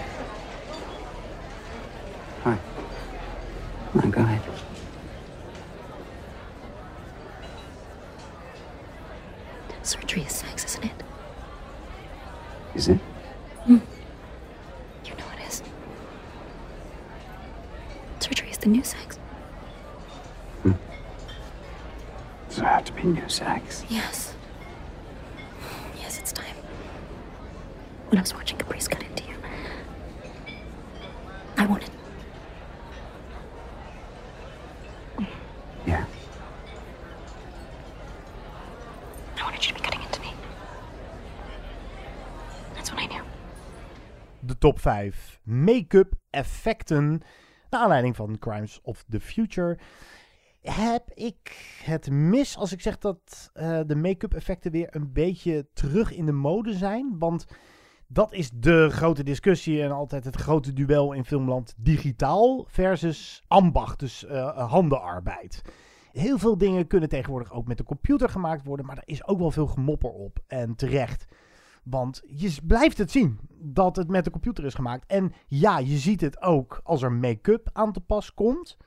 Hi. Oh, go ahead. Surgery is sex, isn't it? Is it? You know it is. Surgery is the new sex. Does it have to be new sex? Yes. Yes, it's time. When I was watching Caprice cut into you, I wanted. Yeah. I wanted you to be cutting into me. That's what I knew. de top 5 make-up effecten. Naar aanleiding van Crimes of the Future. Heb ik het mis als ik zeg dat eh, de make-up effecten weer een beetje terug in de mode zijn? Want Dat is de grote discussie en altijd het grote duel in filmland. Digitaal versus ambacht, dus uh, handenarbeid. Heel veel dingen kunnen tegenwoordig ook met de computer gemaakt worden, maar er is ook wel veel gemopper op. En terecht. Want je blijft het zien dat het met de computer is gemaakt. En ja, je ziet het ook als er make-up aan te pas komt.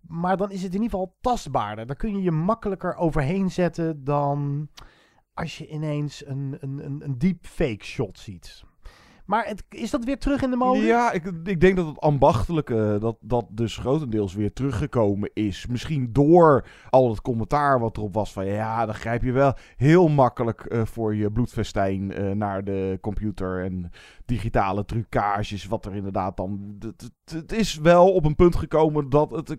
Maar dan is het in ieder geval tastbaarder. Daar kun je je makkelijker overheen zetten dan als je ineens een, een, een, een deepfake shot ziet. Maar is dat weer terug in de mode? Ja, ik, ik denk dat het ambachtelijke, dat, dat dus grotendeels weer teruggekomen is. Misschien door al het commentaar wat erop was van ja, dan grijp je wel heel makkelijk uh, voor je bloedfestijn uh, naar de computer en digitale trucages. Wat er inderdaad dan. Het is wel op een punt gekomen dat het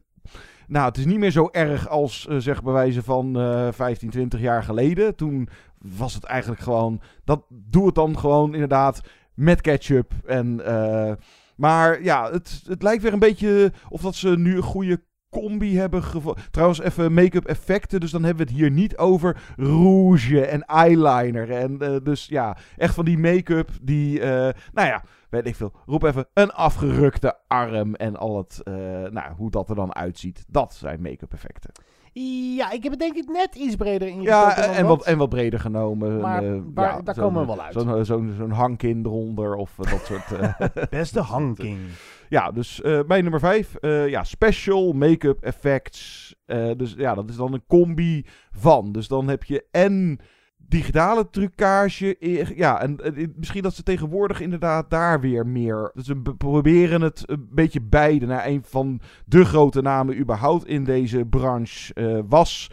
nou, het is niet meer zo erg als, uh, zeg bij wijze van uh, 15, 20 jaar geleden. Toen was het eigenlijk gewoon, dat doe het dan gewoon inderdaad met ketchup. En, uh, maar ja, het, het lijkt weer een beetje of dat ze nu een goede combi hebben gevonden. Trouwens, even make-up effecten. Dus dan hebben we het hier niet over rouge en eyeliner. En dus ja, echt van die make-up die, uh, nou ja, weet ik veel. Roep even een afgerukte arm en al het, uh, nou, hoe dat er dan uitziet. Dat zijn make-up effecten. Ja, ik heb het denk ik net iets breder in Ja, en wat, en wat breder genomen. Maar, uh, waar, ja, daar komen we wel uit. Zo'n zo zo hangkin eronder of uh, dat soort... Uh, [LAUGHS] Beste hangkin. Ja, dus bij nummer 5. ja, special make-up effects. dus ja, dat is dan een combi van. Dus dan heb je en digitale trucage. Ja, en, en, misschien dat ze tegenwoordig inderdaad daar weer meer. Dus ze proberen het een beetje beide. Naar een van de grote namen überhaupt in deze branche uh, was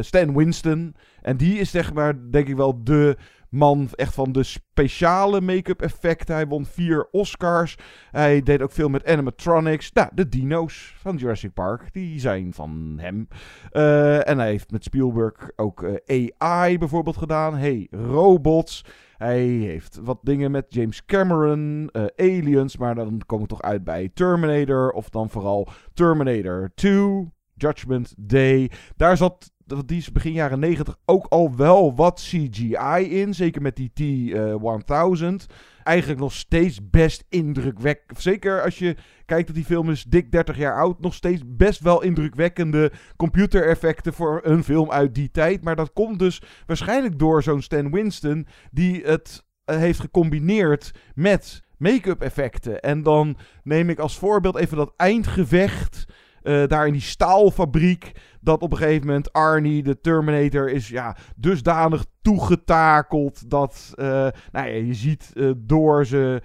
Stan Winston. En die is zeg maar, denk ik wel, de man echt van de speciale make-up effecten. Hij won vier Oscars. Hij deed ook veel met animatronics. Nou, de dino's van Jurassic Park, die zijn van hem. Uh, en hij heeft met Spielberg ook uh, AI bijvoorbeeld gedaan. Hey, robots. Hij heeft wat dingen met James Cameron, uh, Aliens, maar dan komen we toch uit bij Terminator. Of dan vooral Terminator 2, Judgment Day. Daar zat die is begin jaren 90 ook al wel wat CGI in. Zeker met die T-1000. Eigenlijk nog steeds best indrukwekkend. Zeker als je kijkt dat die film is dik 30 jaar oud. Nog steeds best wel indrukwekkende computereffecten voor een film uit die tijd. Maar dat komt dus waarschijnlijk door zo'n Stan Winston. Die het uh, heeft gecombineerd met make-up effecten. En dan neem ik als voorbeeld even dat eindgevecht. Uh, daar in die staalfabriek. Dat op een gegeven moment Arnie, de Terminator, is ja, dusdanig toegetakeld. Dat uh, nou ja, je ziet uh, door zijn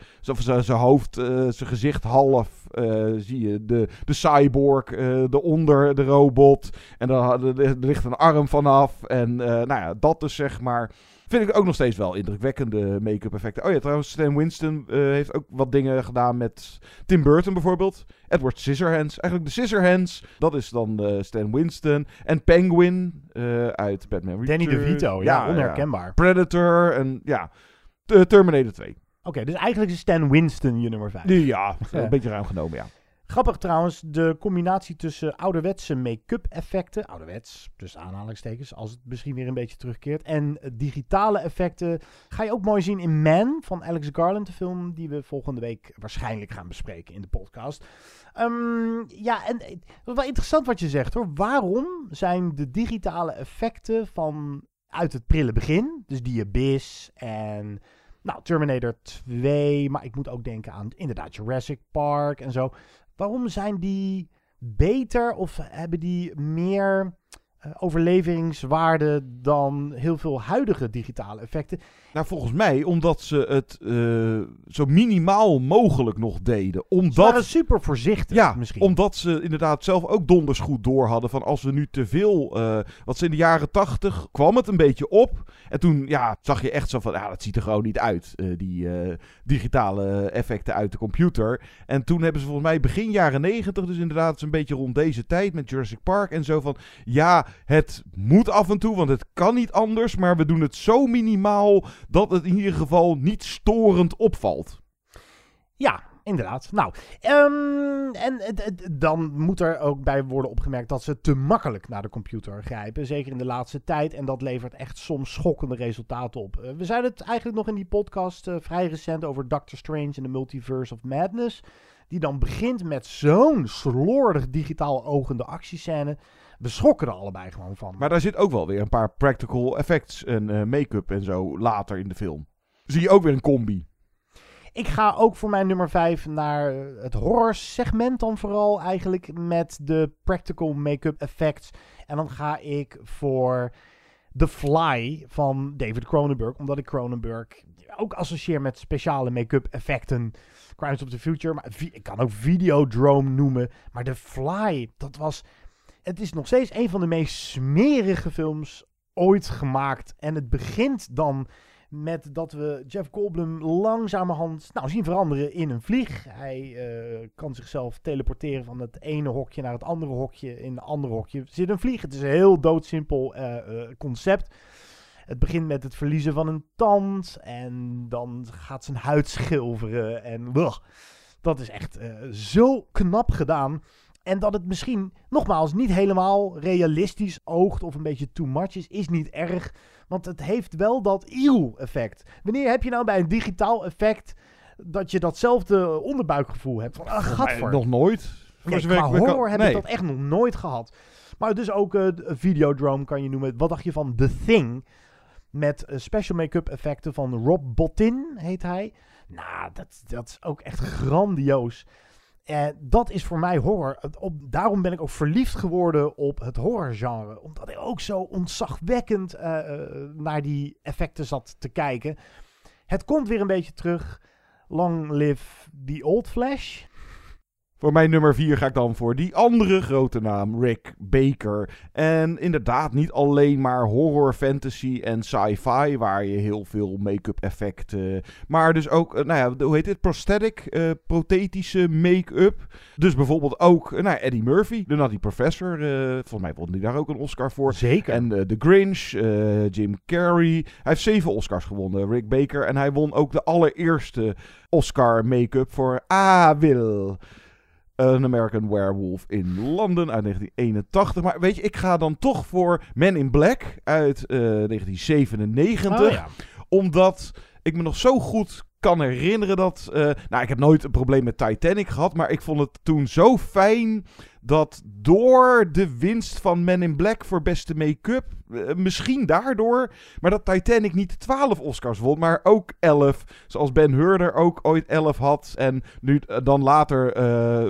hoofd, zijn gezicht half. zie je de, de cyborg eronder, de robot. En dan er ligt een arm vanaf. En nou ja, dat dus zeg maar. Vind ik ook nog steeds wel indrukwekkende make-up effecten. Oh ja, trouwens, Stan Winston heeft ook wat dingen gedaan met Tim Burton bijvoorbeeld. Edward Scissorhands. Eigenlijk de Scissorhands, dat is dan Stan Winston. En Penguin uh, uit Batman Danny DeVito, ja, ja onherkenbaar. Ja. Predator en ja, Terminator 2. Oké, okay, dus eigenlijk is Stan Winston je nummer 5. Ja, een beetje ruim genomen, ja. Grappig trouwens, de combinatie tussen ouderwetse make-up effecten, ouderwets, dus aanhalingstekens, als het misschien weer een beetje terugkeert, en digitale effecten, ga je ook mooi zien in Man van Alex Garland, de film die we volgende week waarschijnlijk gaan bespreken in de podcast. Um, ja, en het is wel interessant wat je zegt hoor. Waarom zijn de digitale effecten van uit het prille begin, dus die Abyss en nou, Terminator 2, maar ik moet ook denken aan inderdaad Jurassic Park en zo. Waarom zijn die beter of hebben die meer uh, overlevingswaarde dan heel veel huidige digitale effecten? Nou, volgens mij omdat ze het uh, zo minimaal mogelijk nog deden. Omdat, ze waren super voorzichtig ja, misschien. omdat ze inderdaad zelf ook donders goed door hadden van als we nu te veel... Uh, wat ze in de jaren tachtig kwam het een beetje op. En toen ja, zag je echt zo van, ja, dat ziet er gewoon niet uit. Uh, die digitale effecten uit de computer. En toen hebben ze volgens mij begin jaren negentig, dus inderdaad een beetje rond deze tijd met Jurassic Park en zo van... Ja, het moet af en toe, want het kan niet anders, maar we doen het zo minimaal dat het in ieder geval niet storend opvalt. Ja, Inderdaad. Nou, ehm, en dan moet er ook bij worden opgemerkt dat ze te makkelijk naar de computer grijpen. Zeker in de laatste tijd. En dat levert echt soms schokkende resultaten op. Eh, we zeiden het eigenlijk nog in die podcast eh, vrij recent over Doctor Strange in the Multiverse of Madness. Die dan begint met zo'n slordig digitaal ogende actiescène. We schrokken er allebei gewoon van. Maar daar zit ook wel weer een paar practical effects en eh, make-up en zo later in de film. Zie je ook weer een combi. Ik ga ook voor mijn nummer 5 naar het horror segment dan vooral eigenlijk met de practical make-up effects. En dan ga ik voor The Fly van David Cronenberg. Omdat ik Cronenberg ook associeer met speciale make-up effecten. Crimes of the Future, maar ik kan ook Videodrome noemen. Maar The Fly, dat was... Het is nog steeds een van de meest smerige films ooit gemaakt. En het begint dan met dat we Jeff Goldblum langzamerhand nou, zien veranderen in een vlieg. Hij eh, kan zichzelf teleporteren van het ene hokje naar het andere hokje. In het andere hokje zit een vlieg. Het is een heel doodsimpel eh, concept. Het begint met het verliezen van een tand. En dan gaat zijn huid schilveren. En dat is echt zo knap gedaan. En dat het misschien, nogmaals, niet helemaal realistisch oogt of een beetje too much is, is niet erg. Want het heeft wel dat eeuw-effect. Wanneer heb je nou bij een digitaal effect dat je datzelfde onderbuikgevoel hebt? Van, ah, gadver. Nog nooit. Kijk, qua horror heb nee. ik dat echt nog nooit gehad. Maar dus ook eh, de Videodrome kan je noemen. Wat dacht je van The Thing? Met eh, special make-up effecten van Rob Bottin, heet hij. Nou, dat, dat is ook echt grandioos. En dat is voor mij horror. Op, daarom ben ik ook verliefd geworden op het horrorgenre. Omdat ik ook zo ontzagwekkend eh, eh, naar die effecten zat te kijken. Het komt weer een beetje terug. Long live the old Flash. Voor mijn nummer 4 ga ik dan voor die andere grote naam, Rick Baker. En inderdaad, niet alleen maar horror, fantasy en sci-fi, waar je heel veel make-up effecten. Maar dus ook, eh, nou ja, hoe heet dit? Prosthetic, eh, prothetische make-up. Dus bijvoorbeeld ook, eh, nou, Eddie Murphy, de Nutty Professor. eh, volgens mij won hij daar ook een Oscar voor. Zeker. En eh, The Grinch, Jim Carrey. Hij heeft zeven Oscars gewonnen, Rick Baker. En hij won ook de allereerste Oscar make-up voor Ah Will. An American Werewolf in Londen uit 1981. Maar weet je, ik ga dan toch voor Men in Black uit eh, 1997. Oh ja. Omdat ik me nog zo goed kan herinneren dat... eh, nou, ik heb nooit een probleem met Titanic gehad. Maar ik vond het toen zo fijn dat door de winst van Men in Black voor beste make-up... eh, misschien daardoor... Maar dat Titanic niet 12 Oscars won, maar ook 11. Zoals Ben Hur er ook ooit 11 had. En nu eh, dan later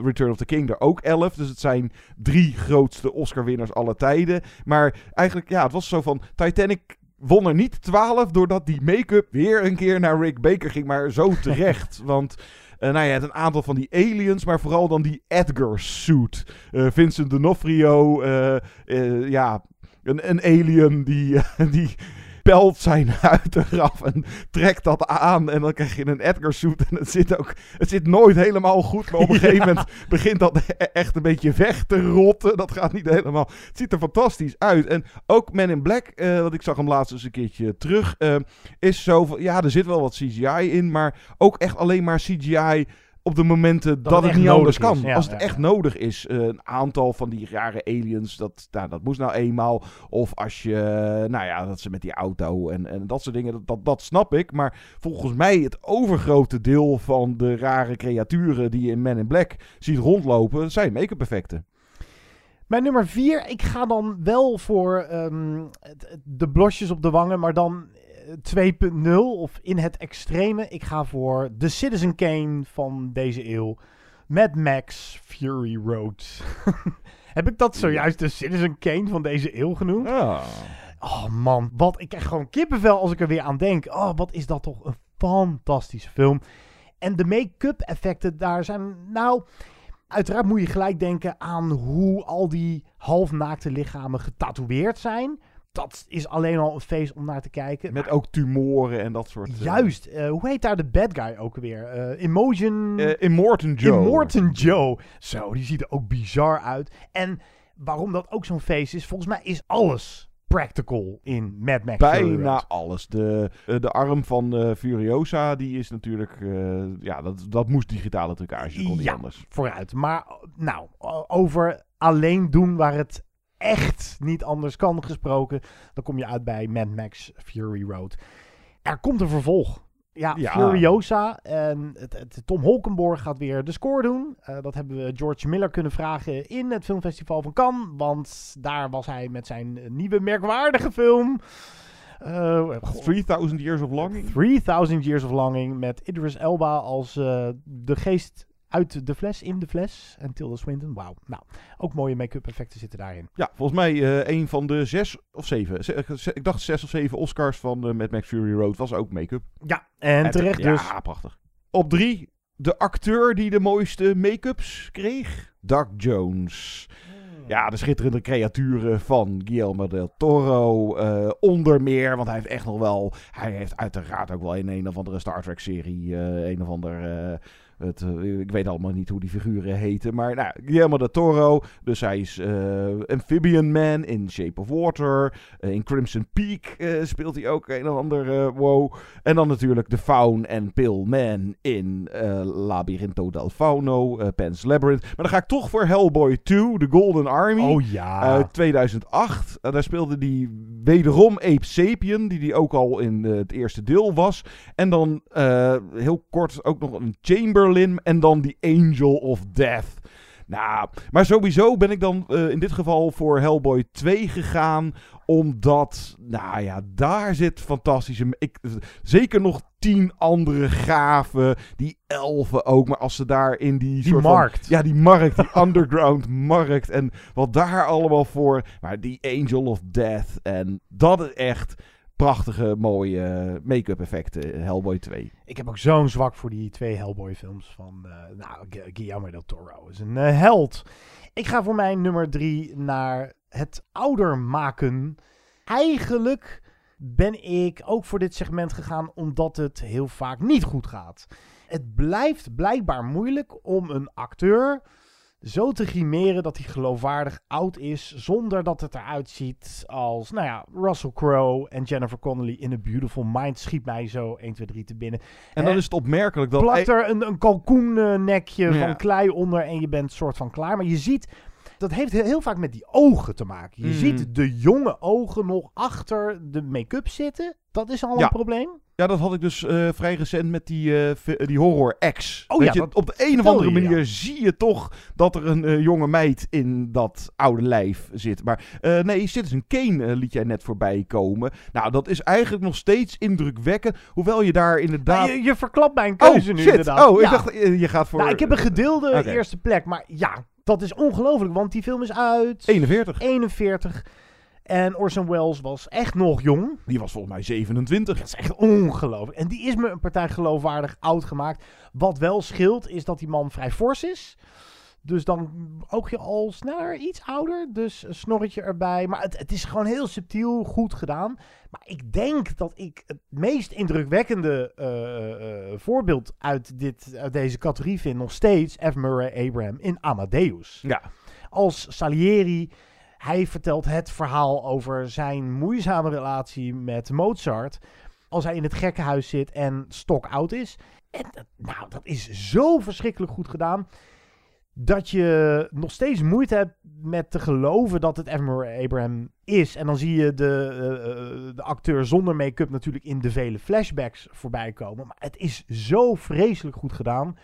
Return of the King er ook 11. Dus het zijn drie grootste Oscar-winnaars alle tijden. Maar eigenlijk, ja, het was zo van Titanic won er niet 12 doordat die make-up weer een keer naar Rick Baker ging. Maar zo [LAUGHS] terecht. Want eh, nou ja, het een aantal van die aliens, maar vooral dan die Edgar suit. Eh, Vincent D'Onofrio, eh, ja, een, een alien die, [LAUGHS] die pelt zijn [LAUGHS] huid eraf en trekt dat aan. En dan krijg je een Edgar suit. En het zit ook, het zit nooit helemaal goed. Maar op een [LAUGHS] gegeven moment begint dat e- echt een beetje weg te rotten. Dat gaat niet helemaal. Het ziet er fantastisch uit. En ook Man in Black, eh, want ik zag hem laatst eens een keertje terug, eh, is zo van, ja, er zit wel wat CGI in, maar ook echt alleen maar CGI op de momenten dat, het niet anders nodig kan. Ja, Als het ja, echt nodig is. Eh, een aantal van die rare aliens, dat, nou, dat moest nou eenmaal. Of als je, nou ja, dat ze met die auto en, en dat soort dingen, dat, dat, dat snap ik. Maar volgens mij het overgrote deel van de rare creaturen die je in Men in Black ziet rondlopen, zijn make-up effecten. Mijn nummer 4, ik ga dan wel voor ehm, de blosjes op de wangen, maar dan eh, 2.0 of in het extreme. Ik ga voor de Citizen Kane van deze eeuw. Mad Max Fury Road. [LAUGHS] Heb ik dat zojuist de Citizen Kane van deze eeuw genoemd? Oh man, wat ik krijg gewoon kippenvel als ik er weer aan denk. Oh, wat is dat toch een fantastische film. En de make-up effecten daar zijn, nou, uiteraard moet je gelijk denken aan hoe al die halfnaakte lichamen getatoeëerd zijn. Dat is alleen al een feest om naar te kijken. Met ook tumoren en dat soort... eh, Juist, eh, hoe heet daar de bad guy ook weer? Eh Emotion... Immortan Joe. Immortan Joe. Zo, die ziet er ook bizar uit. En waarom dat ook zo'n feest is, volgens mij is alles practical in Mad Max. Bijna alles. De, eh, de arm van Furiosa, die is natuurlijk... ja, dat, dat moest digitale trucage. Kon niet ja, anders. vooruit. Maar nou, over alleen doen waar het echt niet anders kan gesproken, dan kom je uit bij Mad Max Fury Road. Er komt een vervolg. Ja, Ja. Furiosa en het, het- Tom Holkenborg gaat weer de score doen. Eh, dat hebben we George Miller kunnen vragen in het filmfestival van Cannes, want daar was hij met zijn nieuwe merkwaardige film. Eh, 3000 Years of Longing. 3000 Years of Longing met Idris Elba als eh, de geest uit de fles, in de fles. En Tilda Swinton, wauw. Nou, ook mooie make-up effecten zitten daarin. Ja, volgens mij eh, een van de zes of zeven. ze- ze- Ik dacht zes of zeven Oscars van eh, Mad Max Fury Road was ook make-up. Ja, en terecht dus. Ja, prachtig. Op drie, de acteur die de mooiste make-ups kreeg. Doug Jones. Ja, de schitterende creaturen van Guillermo del Toro. eh, onder meer, want hij heeft echt nog wel... Hij heeft uiteraard ook wel in een of andere Star Trek-serie... eh, een of ander... het, eh, ik weet allemaal niet hoe die figuren heten. Maar nou, Guillermo del Toro. Dus hij is eh, Amphibian Man in Shape of Water. Eh, in Crimson Peak speelt hij ook een of ander wow. En dan natuurlijk de Faun en Pill Man in Labyrinto del Fauno. Pan's Labyrinth. Maar dan ga ik toch voor Hellboy 2, The Golden Army. Oh ja. Uit 2008. En daar speelde hij wederom Ape Sapien, die die ook al in het eerste deel was. En dan heel kort ook nog een Chamberlain en dan die Angel of Death. Nou, maar sowieso ben ik dan eh, in dit geval voor Hellboy 2 gegaan. Omdat, nou ja, daar zit fantastische... Ik, zeker nog tien andere gaven. Die elfen ook. Maar als ze daar in die, Die soort van- markt. ja, die markt. Die [LAUGHS] underground markt. En wat daar allemaal voor... Maar die Angel of Death. En dat is echt prachtige, mooie make-up effecten. Hellboy 2. Ik heb ook zo'n zwak voor die twee Hellboy films van eh, nou, Gu- Guillermo del Toro. is een eh, held. Ik ga voor mijn nummer drie naar het ouder maken. Eigenlijk ben ik ook voor dit segment gegaan omdat het heel vaak niet goed gaat. Het blijft blijkbaar moeilijk om een acteur zo te grimeren dat hij geloofwaardig oud is, zonder dat het eruit ziet als, nou ja, Russell Crowe en Jennifer Connelly in A Beautiful Mind schiet mij zo 1, 2, 3 te binnen. En dan is het opmerkelijk dat... Plakt er een, een kalkoennekje Ja. van klei onder en je bent soort van klaar. Maar je ziet, dat heeft heel, heel vaak met die ogen te maken. Je Mhm. ziet de jonge ogen nog achter de make-up zitten. Dat is al Ja. een probleem. Ja, dat had ik dus eh, vrij recent met die, eh, die horror X. Oh Weet ja, je, dat op de een of andere je, manier zie je toch dat er een eh, jonge meid in dat oude lijf zit. Maar nee, Citizen Kane eh, liet jij net voorbij komen. Nou, dat is eigenlijk nog steeds indrukwekkend. Hoewel je daar inderdaad... Je, je verklapt mijn keuze oh, nu shit. inderdaad. Oh, ik dacht je gaat voor... Nou, ik heb een gedeelde eerste plek. Maar ja, dat is ongelooflijk. Want die film is uit... 41. 41. En Orson Welles was echt nog jong. Die was volgens mij 27. Dat is echt ongelooflijk. En die is me een partij geloofwaardig oud gemaakt. Wat wel scheelt, is dat die man vrij fors is. Dus dan ook je al sneller iets ouder. Dus een snorretje erbij. Maar het, het is gewoon heel subtiel, goed gedaan. Maar ik denk dat ik het meest indrukwekkende eh, eh, voorbeeld uit, dit, uit deze categorie vind nog steeds F. Murray Abraham in Amadeus. Ja. Als Salieri. Hij vertelt het verhaal over zijn moeizame relatie met Mozart. Als hij in het gekkenhuis zit en stok oud is. En dat- nou, dat is zo verschrikkelijk goed gedaan. Dat je nog steeds moeite hebt met te geloven dat het. Murray Abraham is. En dan zie je de, eh, eh, de acteur zonder make-up natuurlijk in de vele flashbacks voorbij komen. Maar het is zo vreselijk goed gedaan.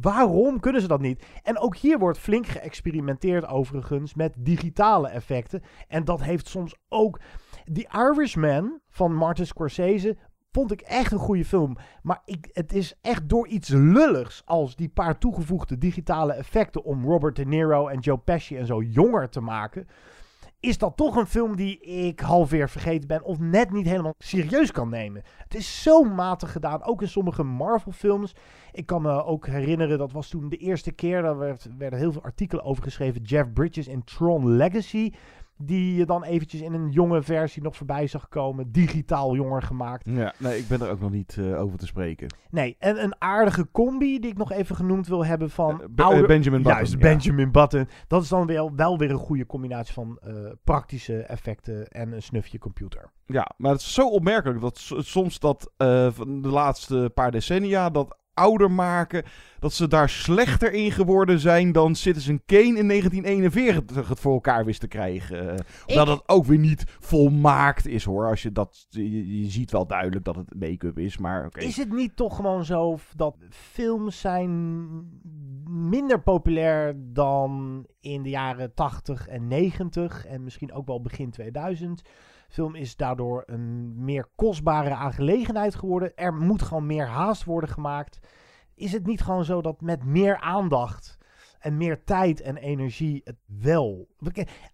Waarom kunnen ze dat niet? En ook hier wordt flink geëxperimenteerd overigens met digitale effecten. En dat heeft soms ook... The Irishman van Martin Scorsese vond ik echt een goede film. Maar ik, het is echt door iets lulligs als die paar toegevoegde digitale effecten... om Robert De Niro en Joe Pesci en zo jonger te maken... is dat toch een film die ik halfweer vergeten ben... of net niet helemaal serieus kan nemen. Het is zo matig gedaan, ook in sommige Marvel-films. Ik kan me ook herinneren, dat was toen de eerste keer... daar werd, werden heel veel artikelen over geschreven... Jeff Bridges in Tron Legacy... die je dan eventjes in een jonge versie nog voorbij zag komen. Digitaal jonger gemaakt. Ja, nee, ik ben er ook nog niet eh, over te spreken. Nee, en een aardige combi die ik nog even genoemd wil hebben van... Eh, Be- oude- eh, Benjamin Button, Juist, ja. Benjamin Button. Dat is dan wel, wel weer een goede combinatie van eh, praktische effecten en een snufje computer. Ja, maar het is zo opmerkelijk dat soms dat eh, van de laatste paar decennia dat ouder maken, dat ze daar slechter in geworden zijn dan Citizen Kane in 1941 het voor elkaar wist te krijgen. Eh, Omdat het ook weer niet volmaakt is hoor. Als je dat, je, je ziet wel duidelijk dat het make-up is, maar. Is het niet toch gewoon zo dat films zijn minder populair dan in de jaren 80 en 90 en misschien ook wel begin 2000? Film is daardoor een meer kostbare aangelegenheid geworden. Er moet gewoon meer haast worden gemaakt. Is het niet gewoon zo dat met meer aandacht en meer tijd en energie het wel...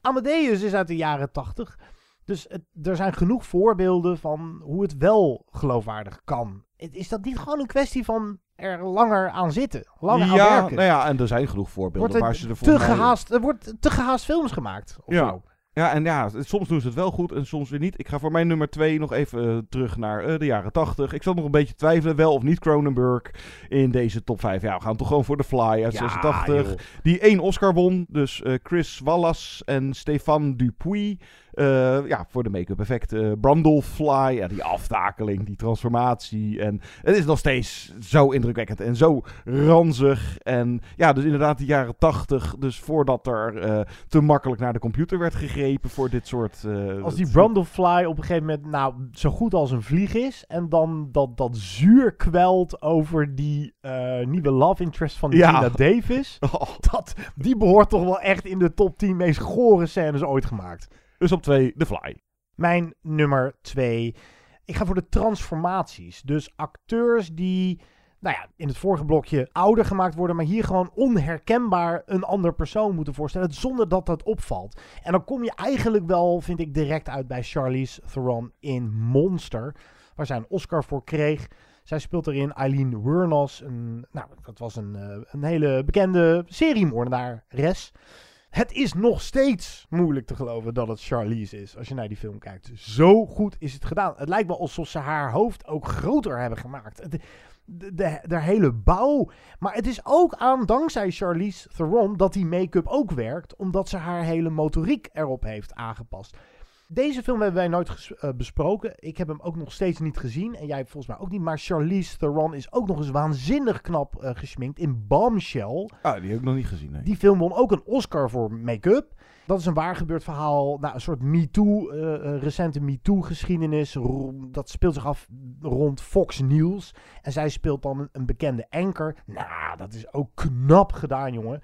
Amadeus is uit de jaren 80. Dus het, er zijn genoeg voorbeelden van hoe het wel geloofwaardig kan. Is dat niet gewoon een kwestie van er langer aan zitten? Langer aan ja, werken? nou ja, en er zijn genoeg voorbeelden wordt er waar ze te gehaast, er wordt te gehaast films gemaakt. Of Ja. zo. Ja, en ja, soms doen ze het wel goed en soms weer niet. Ik ga voor mijn nummer 2 nog even eh, terug naar eh, de jaren 80. Ik zat nog een beetje te twijfelen, wel of niet Cronenberg in deze top 5. Ja, we gaan toch gewoon voor The Fly uit Ja, 86. joh. Die één Oscar won. Dus eh, Chris Wallace en Stefan Dupuis. Eh, ja, voor de make-up effecten. Brundlefly, ja, die aftakeling, die transformatie. En het is nog steeds zo indrukwekkend en zo ranzig. En ja, dus inderdaad de jaren 80. Dus voordat er eh, te makkelijk naar de computer werd gegrepen voor dit soort... Als die Brundlefly op een gegeven moment nou, zo goed als een vlieg is. En dan dat, dat zuur kwelt over die nieuwe love interest van Ja. Gina Davis. [LAUGHS] Dat, die behoort toch wel echt in de top 10 meest gore scènes ooit gemaakt. Dus op twee, The Fly. Mijn nummer 2. Ik ga voor de transformaties. Dus acteurs die, nou ja, in het vorige blokje ouder gemaakt worden, maar hier gewoon onherkenbaar een ander persoon moeten voorstellen, zonder dat dat opvalt. En dan kom je eigenlijk wel, vind ik, direct uit bij Charlize Theron in Monster, waar zij een Oscar voor kreeg. Zij speelt erin Eileen Wuornos, een, nou, dat was een, eh, een hele bekende seriemoordenares. Het is nog steeds moeilijk te geloven dat het Charlize is als je naar die film kijkt. Zo goed is het gedaan. Het lijkt wel alsof ze haar hoofd ook groter hebben gemaakt. De, de, de hele bouw. Maar het is ook aan, dankzij Charlize Theron, dat die make-up ook werkt. Omdat ze haar hele motoriek erop heeft aangepast. Deze film hebben wij nooit eh, besproken. Ik heb hem ook nog steeds niet gezien. En jij volgens mij ook niet. Maar Charlize Theron is ook nog eens waanzinnig knap eh, gesminkt in Bombshell. Ah, die heb ik nog niet gezien, nee. Die film won ook een Oscar voor make-up. Dat is een waar gebeurd verhaal. Nou, een soort MeToo, een recente MeToo-geschiedenis. Dat speelt zich af rond Fox News. En zij speelt dan een, een bekende anker. Nou, dat is ook knap gedaan, jongen.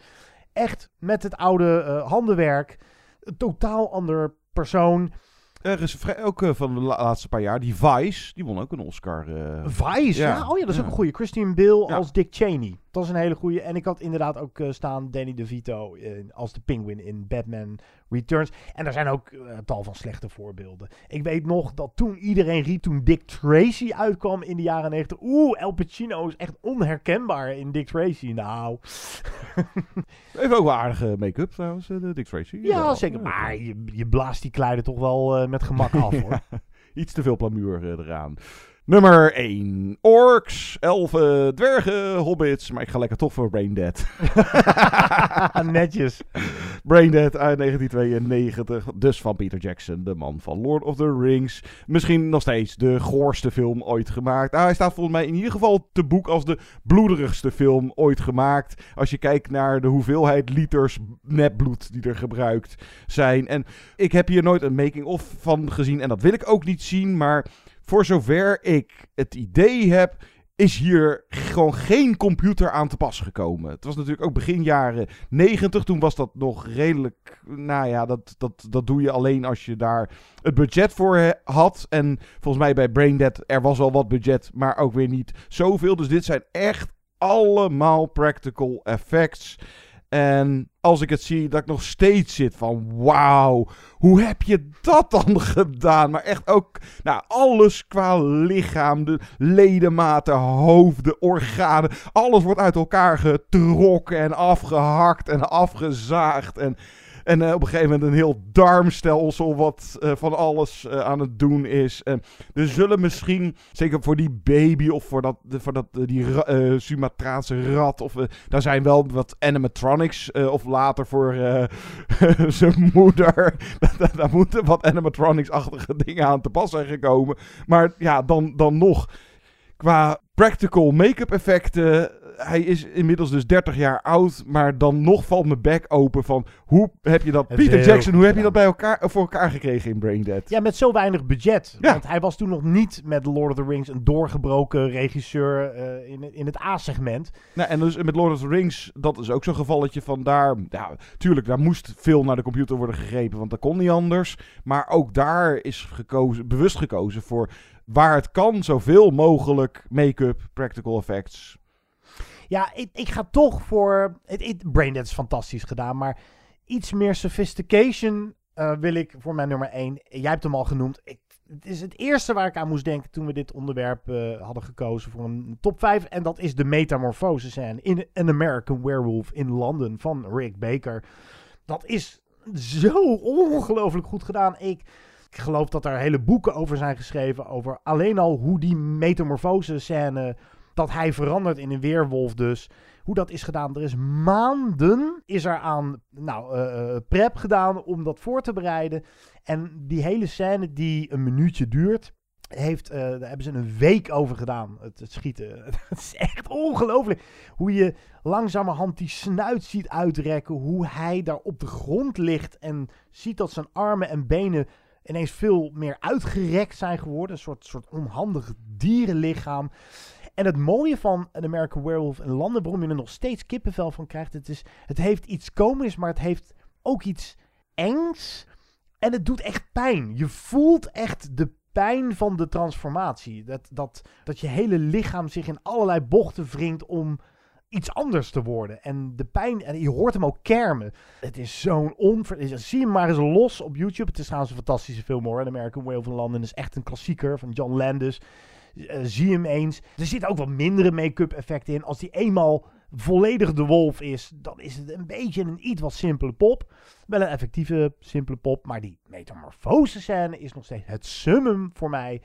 Echt met het oude handenwerk. Een totaal ander persoon. Er is vrij- ook eh, van de la- laatste paar jaar, die Vice, die won ook een Oscar. eh. Vice, ja. Oh ja, dat is ook een goede. Christian Bale Ja. als Dick Cheney. Dat is een hele goede. En ik had inderdaad ook eh, staan Danny DeVito in, als de Penguin in Batman Returns. En er zijn ook eh, tal van slechte voorbeelden. Ik weet nog dat toen iedereen riep, toen Dick Tracy uitkwam in de jaren 90. Oeh, El Pacino is echt onherkenbaar in Dick Tracy. Nou, [LAUGHS] Heeft ook wel aardige make-up trouwens, eh, de Dick Tracy. ja, zeker. Maar je, je blaast die kleider toch wel eh, met gemak af, [LAUGHS] hoor. Iets te veel plamuur eraan. Nummer 1. Orks, elfen, dwergen, hobbits. Maar ik ga lekker toch voor Braindead. [LAUGHS] Netjes. Braindead uit 1992. Dus van Peter Jackson, de man van Lord of the Rings. Misschien nog steeds de goorste film ooit gemaakt. Ah, hij staat volgens mij in ieder geval te boek als de bloederigste film ooit gemaakt. Als je kijkt naar de hoeveelheid liters nepbloed die er gebruikt zijn. En ik heb hier nooit een making-of van gezien. En dat wil ik ook niet zien. Maar voor zover ik het idee heb, is hier gewoon geen computer aan te pas gekomen. Het was natuurlijk ook begin jaren 90. Toen was dat nog redelijk. Nou ja, dat, dat, dat doe je alleen als je daar het budget voor had. En volgens mij bij Braindead, er was al wat budget, maar ook weer niet zoveel. Dus dit zijn echt allemaal practical effects. En als ik het zie, dat ik nog steeds zit van wauw, hoe heb je dat dan [LAUGHS] gedaan? Maar echt ook, nou, alles qua lichaam, de ledematen, hoofden, organen, alles wordt uit elkaar getrokken en afgehakt en afgezaagd. En En eh, op een gegeven moment een heel darmstelsel wat eh, van alles eh, aan het doen is. En er zullen misschien, zeker voor die baby of voor, dat, voor dat, die ra- Sumatraanse rat, of, daar zijn wel wat animatronics. of later voor [LAUGHS] zijn moeder. [LAUGHS] daar moeten wat animatronics-achtige dingen aan te pas zijn gekomen. Maar ja, dan, dan nog. Qua practical make-up effecten. Hij is inmiddels dus 30 jaar oud. Maar dan nog valt mijn bek open van hoe heb je dat. Het Peter Jackson, hoe heb je dat bij elkaar, voor elkaar gekregen in Braindead? Ja, met zo weinig budget. Ja. Want hij was toen nog niet met Lord of the Rings een doorgebroken regisseur eh, in, in het A-segment. Nou, en dus met Lord of the Rings, dat is ook zo'n gevalletje van daar. Ja, tuurlijk, daar moest veel naar de computer worden gegrepen, want dat kon niet anders. Maar ook daar is gekozen, bewust gekozen voor waar het kan, zoveel mogelijk make-up, practical effects. Ja, ik, ik ga toch voor... Het, Braindead is fantastisch gedaan, maar iets meer sophistication eh, wil ik voor mijn nummer 1. Jij hebt hem al genoemd. Ik, het is het eerste waar ik aan moest denken toen we dit onderwerp eh, hadden gekozen voor een top 5. En dat is de metamorfose scène in An American Werewolf in London van Rick Baker. Dat is zo ongelooflijk goed gedaan. Ik, ik geloof dat er hele boeken over zijn geschreven. Over alleen al hoe die metamorfose scène. Dat hij verandert in een weerwolf dus. Hoe dat is gedaan. Er is maanden is er aan nou, eh, eh, prep gedaan om dat voor te bereiden. En die hele scène die een minuutje duurt. Heeft, eh, daar hebben ze een week over gedaan. Het, het schieten. [LAUGHS] Het is echt ongelooflijk. Hoe je langzamerhand die snuit ziet uitrekken. Hoe hij daar op de grond ligt. En ziet dat zijn armen en benen ineens veel meer uitgerekt zijn geworden. Een soort, soort onhandig dierenlichaam. En het mooie van een American Werewolf in Landen, waarom je er nog steeds kippenvel van krijgt, het, is, het heeft iets komisch, maar het heeft ook iets engs. En het doet echt pijn. Je voelt echt de pijn van de transformatie. Dat, dat, dat je hele lichaam zich in allerlei bochten wringt om iets anders te worden. En de pijn, en je hoort hem ook kermen. Het is zo'n onver... Zie hem maar eens los op YouTube. Het is trouwens een fantastische film hoor. An American Werewolf in London is echt een klassieker van John Landis. Uh, zie hem eens. Er zitten ook wat mindere make-up effecten in. Als die eenmaal volledig de wolf is, dan is het een beetje een iets wat simpele pop. Wel een effectieve, simpele pop. Maar die metamorfose scène is nog steeds het summum voor mij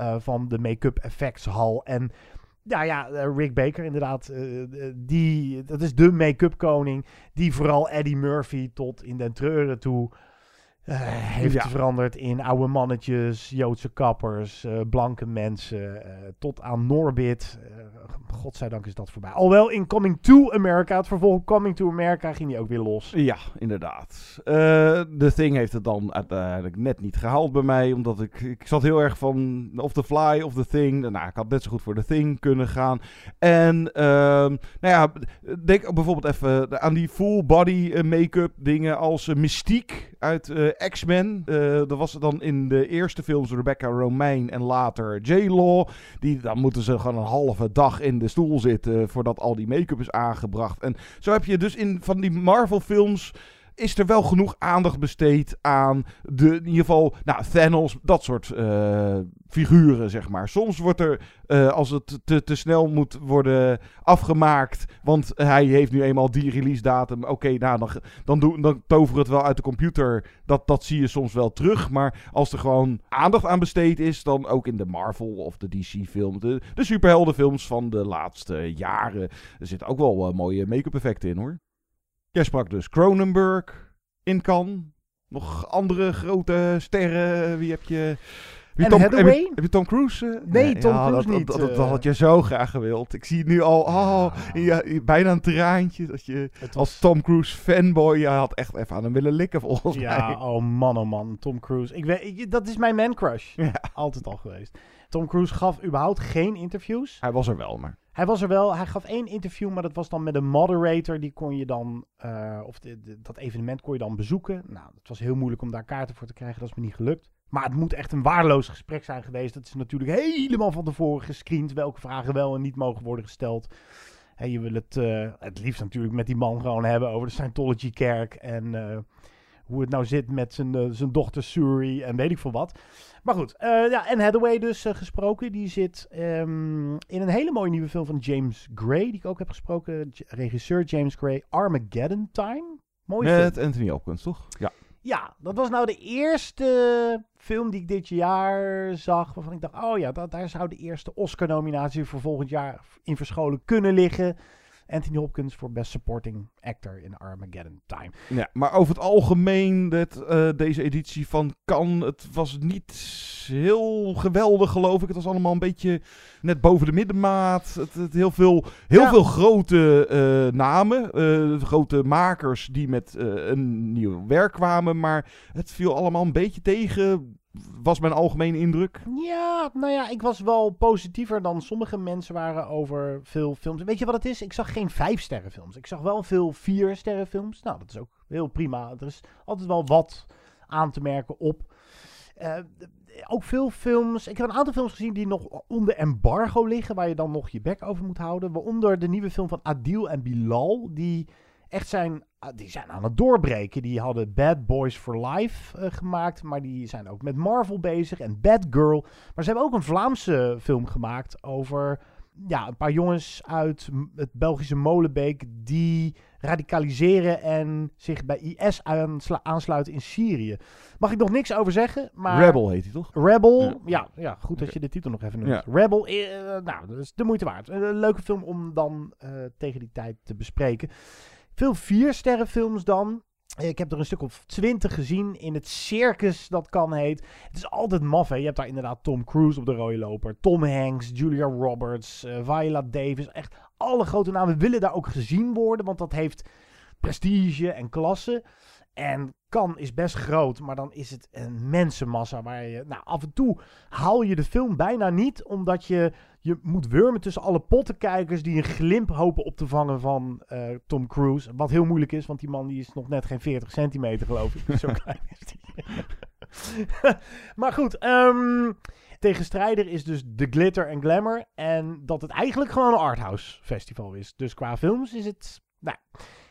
uh, van de make-up effectshal. En ja, ja, Rick Baker inderdaad. Die, dat is de make-up koning. Die vooral Eddie Murphy tot in den treuren toe uh, heeft ja. veranderd in oude mannetjes, Joodse kappers, uh, blanke mensen, uh, tot aan Norbit. godzijdank is dat voorbij. Alhoewel in Coming to America, het vervolg Coming to America, ging hij ook weer los. Ja, inderdaad. The Thing heeft het dan uiteindelijk net niet gehaald bij mij, omdat ik, ik zat heel erg van of The Fly of The Thing. Nou, ik had net zo goed voor The Thing kunnen gaan. En, nou ja, denk bijvoorbeeld even aan die full body make-up dingen als Mystiek uit X-Men. Uh, dat was dan in de eerste films Rebecca Romaine en later J-Law. Die, dan moeten ze gewoon een halve dag in de stoel zitten voordat al die make-up is aangebracht. En zo heb je dus in van die Marvel films is er wel genoeg aandacht besteed aan de, in ieder geval, nou, Thanos, dat soort uh, figuren, zeg maar. Soms wordt er, uh, als het te, te snel moet worden afgemaakt, want hij heeft nu eenmaal die release datum, oké, nou, dan, dan, dan toveren het wel uit de computer, dat, dat zie je soms wel terug. Maar als er gewoon aandacht aan besteed is, dan ook in de Marvel of de DC-film, de, de superheldenfilms van de laatste jaren, er zitten ook wel uh, mooie make-up effecten in, hoor. Jij sprak dus Cronenberg in Cannes. Nog andere grote sterren. Wie heb je? Wie Tom, heb, je, heb, je, Tom Cruise? Uh? Nee, nee, Tom ja, Cruise dat, niet. Dat, dat, dat, had je zo graag gewild. Ik zie het nu al. Oh, ja, bijna een traantje. Dat je was... als Tom Cruise fanboy. Je had echt even aan hem willen likken volgens ja, mij. oh man, oh man. Tom Cruise. Ik weet, dat is mijn man crush. Ja. Altijd al geweest. Tom Cruise gaf überhaupt geen interviews. Hij was er wel, maar. Hij was er wel. Hij gaf één interview, maar dat was dan met een moderator. Die kon je dan, uh, of de, de, dat evenement kon je dan bezoeken. Nou, het was heel moeilijk om daar kaarten voor te krijgen. Dat is me niet gelukt. Maar het moet echt een waardeloos gesprek zijn geweest. Dat is natuurlijk helemaal van tevoren gescreend. Welke vragen wel en niet mogen worden gesteld. En je wil het uh, het liefst natuurlijk met die man gewoon hebben over de Scientology kerk. En uh, hoe het nou zit met zijn, zijn dochter Suri en weet ik veel wat. Maar goed, uh, ja, en Hathaway dus uh, gesproken. Die zit um, in een hele mooie nieuwe film van James Gray, die ik ook heb gesproken. J regisseur James Gray, Armageddon Time. Mooie Met film. Anthony Hopkins, toch? Ja. Ja, dat was nou de eerste film die ik dit jaar zag. Waarvan ik dacht, oh ja, dat, daar zou de eerste Oscar-nominatie voor volgend jaar in verscholen kunnen liggen. Anthony Hopkins voor Best Supporting Actor in Armageddon Time. Ja, maar over het algemeen, dit, eh, deze editie van Cannes, het was niet heel geweldig, geloof ik. Het was allemaal een beetje net boven de middenmaat. Het, het heel veel, heel Ja. veel grote eh, namen, eh, grote makers die met een nieuw werk kwamen. Maar het viel allemaal een beetje tegen, was mijn algemene indruk. Ja, nou ja, ik was wel positiever dan sommige mensen waren over veel films. Weet je wat het is? Ik zag geen vijf sterren films. Ik zag wel veel vier sterren films. Nou, dat is ook heel prima. Er is altijd wel wat aan te merken op. Eh, ook veel films. Ik heb een aantal films gezien die nog onder embargo liggen, waar je dan nog je bek over moet houden. Waaronder de nieuwe film van Adil en Bilal, die echt zijn, die zijn aan het doorbreken. Die hadden Bad Boys for Life eh, gemaakt, maar die zijn ook met Marvel bezig en Bad Girl. Maar ze hebben ook een Vlaamse film gemaakt over ja, een paar jongens uit het Belgische Molenbeek die radicaliseren en zich bij IS aansla- aansluiten in Syrië. Mag ik nog niks over zeggen, maar... Rebel heet hij toch? Rebel, Ja. ja, ja, goed dat je de titel nog even noemt. Ja. Rebel, eh, nou, dat is de moeite waard. Een leuke film om dan eh, tegen die tijd te bespreken. Veel vier sterren films dan. Ik heb er een stuk of twintig gezien in het circus dat kan heet. Het is altijd maf, hè. Je hebt daar inderdaad Tom Cruise op de rode loper. Tom Hanks, Julia Roberts, eh, Viola Davis. Echt alle grote namen willen daar ook gezien worden, want dat heeft prestige en klasse. En kan is best groot, maar dan is het een mensenmassa waar je... Nou, af en toe haal je de film bijna niet, omdat je, je moet wurmen tussen alle pottenkijkers die een glimp hopen op te vangen van eh, Tom Cruise. Wat heel moeilijk is, want die man die is nog net geen 40 centimeter, geloof ik. Zo [LAUGHS] klein is die. [LAUGHS] maar goed, ehm tegenstrijder is dus de glitter en glamour. En dat het eigenlijk gewoon een arthouse festival is. Dus qua films is het... Nou,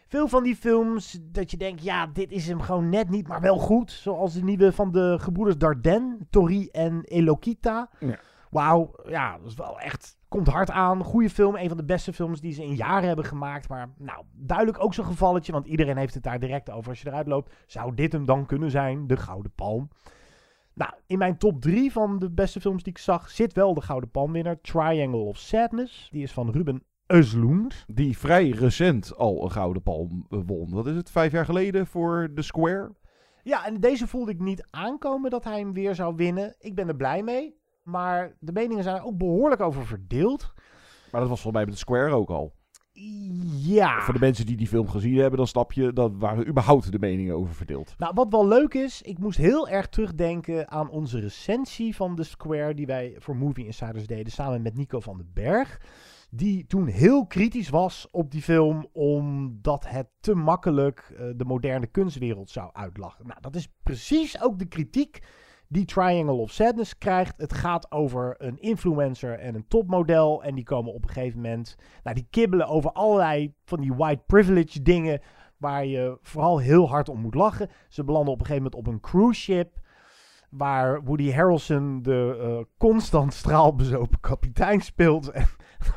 veel van die films dat je denkt, ja, dit is hem gewoon net niet, maar wel goed. Zoals de nieuwe van de gebroeders Dardenne, Tori en Elokita. Ja. Wauw, ja, dat is wel echt, komt hard aan. Goede film, een van de beste films die ze in jaren hebben gemaakt. Maar nou, duidelijk ook zo'n gevalletje, want iedereen heeft het daar direct over. Als je eruit loopt, zou dit hem dan kunnen zijn, de Gouden Palm. Nou, in mijn top 3 van de beste films die ik zag, zit wel de Gouden Palmwinnaar, Triangle of Sadness. Die is van Ruben Östlund. Die vrij recent al een gouden palm won. Wat is het? Vijf jaar geleden voor The Square? Ja, en deze voelde ik niet aankomen dat hij hem weer zou winnen. Ik ben er blij mee. Maar de meningen zijn er ook behoorlijk over verdeeld. Maar dat was volgens mij met Square ook al. Ja. Voor de mensen die die film gezien hebben, dan snap je, dat waren überhaupt de meningen over verdeeld. Nou, wat wel leuk is, ik moest heel erg terugdenken aan onze recensie van The Square die wij voor Movie Insiders deden samen met Nico van den Berg. Die toen heel kritisch was op die film omdat het te makkelijk eh, de moderne kunstwereld zou uitlachen. Nou, dat is precies ook de kritiek die Triangle of Sadness krijgt. Het gaat over een influencer en een topmodel. En die komen op een gegeven moment. Nou, die kibbelen over allerlei van die white privilege dingen. Waar je vooral heel hard om moet lachen. Ze belanden op een gegeven moment op een cruise ship. Waar Woody Harrelson de eh, constant straalbezopen kapitein speelt. [LAUGHS]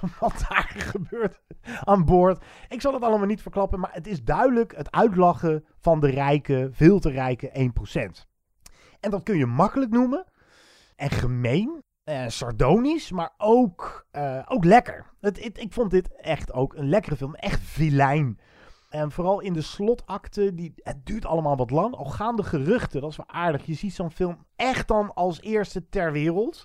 En wat daar gebeurt aan boord. Ik zal het allemaal niet verklappen. Maar het is duidelijk het uitlachen van de rijke, veel te rijke 1%. En dat kun je makkelijk noemen. En gemeen. En sardonisch. Maar ook, eh, ook lekker. Het- ik vond dit echt ook een lekkere film. Echt vilijn. En vooral in de slotakte. Die, het duurt allemaal wat lang. Al gaan de geruchten. Dat is wel aardig. Je ziet zo'n film echt dan als eerste ter wereld.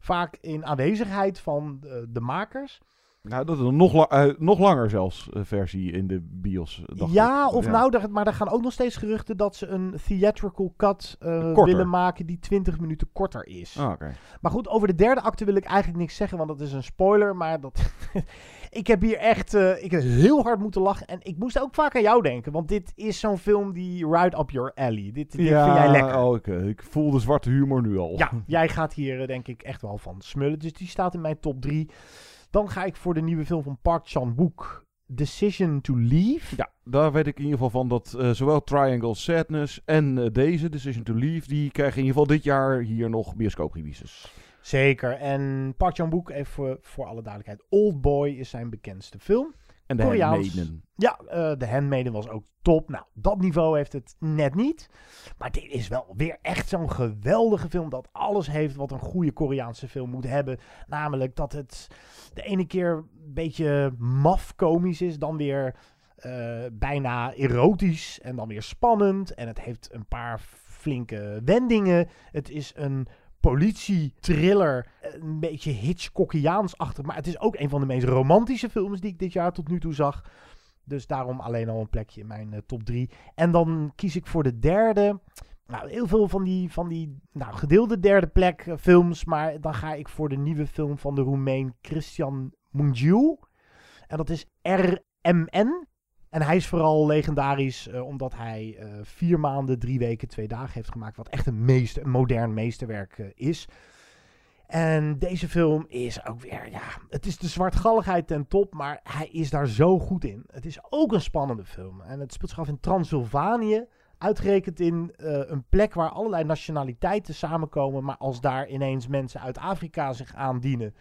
Vaak in aanwezigheid van de, de makers. Nou, dat is een nog, la- eh, nog langer zelfs eh, versie in de bios. dacht Ja, ik. of nou, daar- maar er gaan ook nog steeds geruchten dat ze een theatrical cut eh, willen maken die 20 minuten korter is. Ah, oké. Maar goed, over de derde acte wil ik eigenlijk niks zeggen, want dat is een spoiler. Maar dat [LAUGHS] ik heb hier echt ik heb heel hard moeten lachen. En ik moest ook vaak aan jou denken, want dit is zo'n film die right up your alley. Dit, dit ja, vind jij lekker. oh, ik, eh, ik voel de zwarte humor nu al. Ja, [LAUGHS] jij gaat hier denk ik echt wel van smullen. Dus die staat in mijn top 3. Dan ga ik voor de nieuwe film van Park Chan-wook, Decision to Leave. Ja, daar weet ik in ieder geval van dat eh, zowel Triangle Sadness en eh, deze, Decision to Leave, die krijgen in ieder geval dit jaar hier nog bioscoopreleases. Zeker. En Park Chan-wook, even voor, voor alle duidelijkheid, Old Boy is zijn bekendste film. En de Koreaans. Handmaiden. Ja, eh de Handmaiden was ook top. Nou, dat niveau heeft het net niet. Maar dit is wel weer echt zo'n geweldige film dat alles heeft wat een goede Koreaanse film moet hebben. Namelijk dat het de ene keer een beetje maf komisch is, dan weer eh, bijna erotisch en dan weer spannend. En het heeft een paar flinke wendingen. Het is een politie-thriller, een beetje Hitchcockiaans-achtig. Maar het is ook een van de meest romantische films die ik dit jaar tot nu toe zag. Dus daarom alleen al een plekje in mijn eh, top 3. En dan kies ik voor de derde. Nou, heel veel van die, van die nou, gedeelde derde plek eh, films. Maar dan ga ik voor de nieuwe film van de Roemeen Christian Mungiu. En dat is RMN. En hij is vooral legendarisch eh, omdat hij eh, vier maanden, drie weken, twee dagen heeft gemaakt. Wat echt een, meester, een modern meesterwerk eh, is. En deze film is ook weer, ja, het is de zwartgalligheid ten top, maar hij is daar zo goed in. Het is ook een spannende film. En het speelt zich af in Transylvanië, uitgerekend in een plek waar allerlei nationaliteiten samenkomen. Maar als daar ineens mensen uit Afrika zich aandienen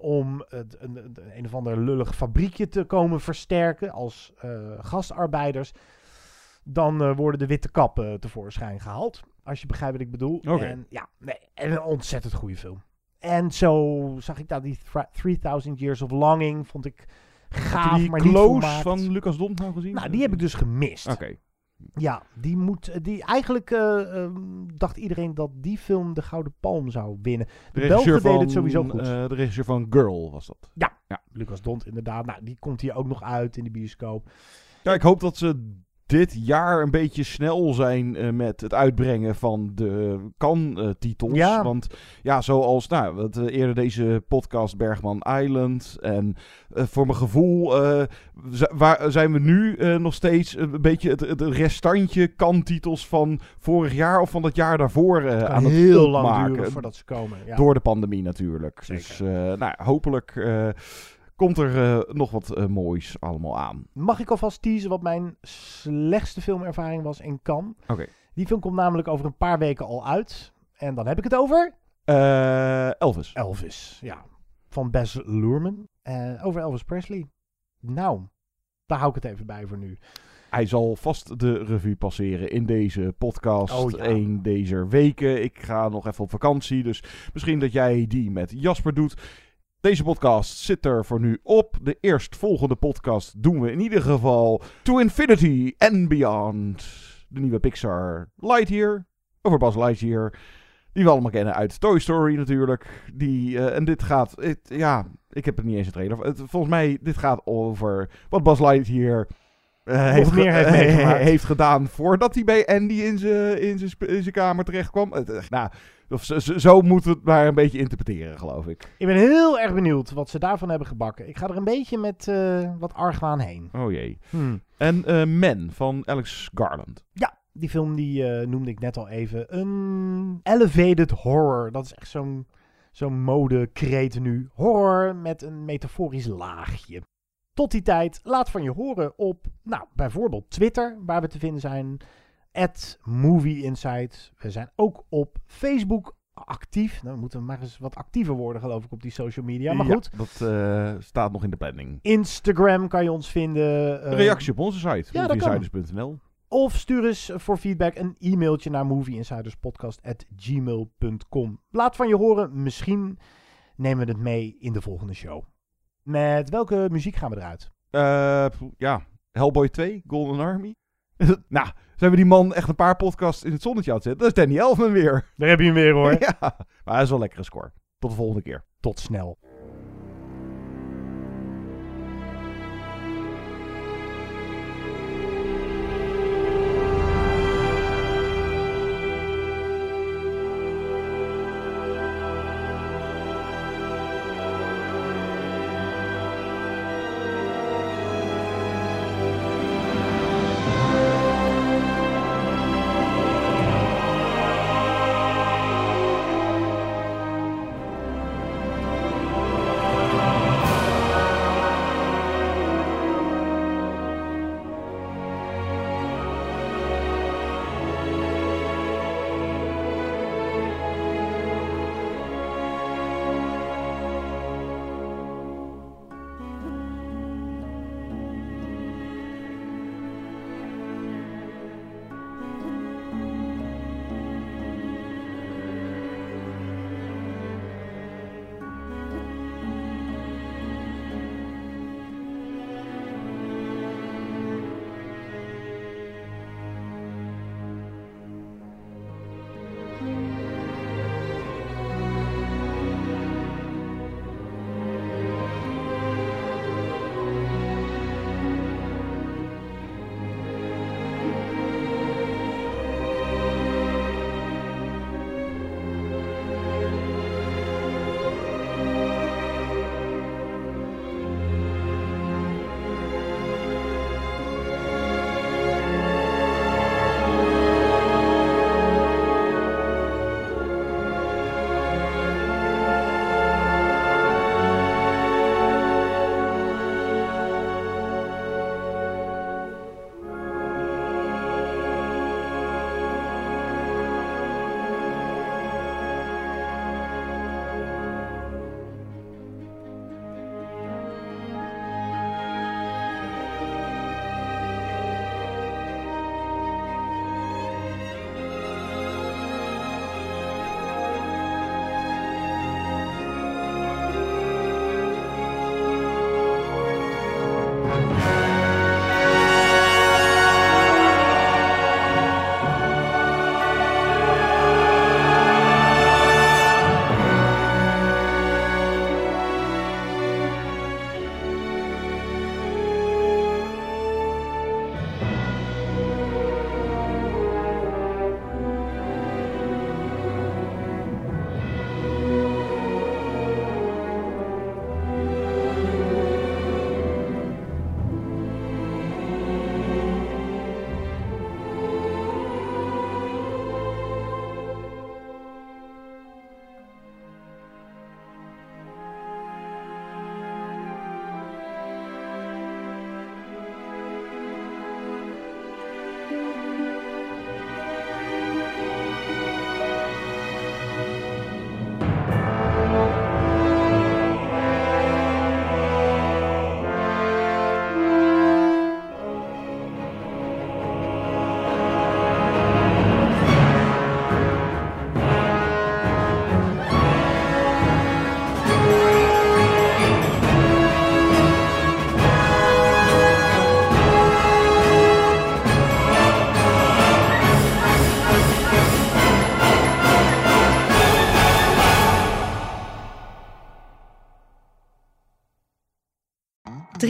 om het, een, een, een of ander lullig fabriekje te komen versterken als eh, gastarbeiders, dan eh, worden de witte kappen tevoorschijn gehaald. Als je begrijpt wat ik bedoel. En ja, nee, en een ontzettend goede film. En zo zag ik daar die thra- 3000 Years of Longing, vond ik gaaf, die maar niet Close volmaakt. van Lucas Dont nou gezien? Nou, die heb ik dus gemist. Oké. Ja, die moet. Die, eigenlijk eh, ehm, dacht iedereen dat die film de Gouden Palm zou winnen. De, De Belgen regisseur deden van, het sowieso goed. eh, de regisseur van Girl was dat. ja, ja. Lucas Dont inderdaad. Nou, die komt hier ook nog uit in de bioscoop. Ja, ik hoop dat ze dit jaar een beetje snel zijn eh, met het uitbrengen van de kan-titels. Ja. Want ja, zoals nou, wat, eh, eerder deze podcast Bergman Island. En eh, voor mijn gevoel waar, zijn we nu nog steeds een beetje het, het restantje kan-titels van vorig jaar of van het jaar daarvoor Het aan het heel lang duren voordat ze komen. Ja. Door de pandemie natuurlijk. Zeker. Dus nou, hopelijk komt er eh, nog wat eh, moois allemaal aan. Mag ik alvast teasen wat mijn slechtste filmervaring was in Cannes? Oké. Die film komt namelijk over een paar weken al uit. En dan heb ik het over Eh, Elvis. Elvis. Ja, van Baz Luhrmann. Over Elvis Presley. Nou, daar hou ik het even bij voor nu. Hij zal vast de revue passeren in deze podcast. Oh ja. Een deze weken. Ik ga nog even op vakantie. Dus misschien dat jij die met Jasper doet. Deze podcast zit er voor nu op. De eerstvolgende podcast doen we in ieder geval To Infinity and Beyond. De nieuwe Pixar Lightyear. Over Buzz Lightyear. Die we allemaal kennen uit Toy Story natuurlijk. Die, eh, en dit gaat... Het, ja, ik heb er niet eens een trailer. Het, volgens mij, dit gaat over wat Buzz Lightyear... eh, heeft, meer heeft [LAUGHS] heeft gedaan voordat hij bij Andy in zijn in in kamer terecht kwam. Het, eh, nou, of zo, we het maar een beetje interpreteren, geloof ik. Ik ben heel erg benieuwd wat ze daarvan hebben gebakken. Ik ga er een beetje met eh, wat argwaan heen. Oh jee. Hmm. En eh Men van Alex Garland. Ja, die film die eh, noemde ik net al even. Een elevated horror. Dat is echt zo'n zo'n modekreet nu. Horror met een metaforisch laagje. Tot die tijd, laat van je horen op, nou, bijvoorbeeld Twitter, waar we te vinden zijn. At Movie Insight. We zijn ook op Facebook actief. Nou, we moeten maar eens wat actiever worden, geloof ik, op die social media. Maar goed, dat eh, staat nog in de planning. Instagram kan je ons vinden. Een reactie op onze site, ja, movieinsiders.nl. Of stuur eens voor feedback een e-mailtje naar movieinsiderspodcast.gmail.com. Laat van je horen, misschien nemen we het mee in de volgende show. Met welke muziek gaan we eruit? Eh, ja, Hellboy 2, Golden Army. [LAUGHS] nou, zijn we die man echt een paar podcasts in het zonnetje aan het zetten? Dat is Danny Elfman weer. Daar heb je hem weer hoor. [LAUGHS] ja, maar hij is wel een lekkere score. Tot de volgende keer. Tot snel.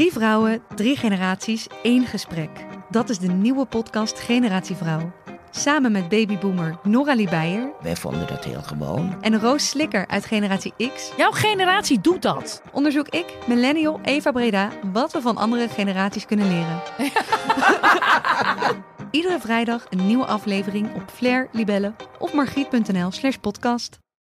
Drie vrouwen, drie generaties, één gesprek. Dat is de nieuwe podcast Generatie Vrouw. Samen met babyboomer Noralie Beijer Wij vonden dat heel gewoon. en Roos Slikker uit Generatie X Jouw generatie doet dat. onderzoek ik, millennial Eva Breda, wat we van andere generaties kunnen leren. [LAUGHS] Iedere vrijdag een nieuwe aflevering op Flair, Libelle of margriet.nl slash podcast.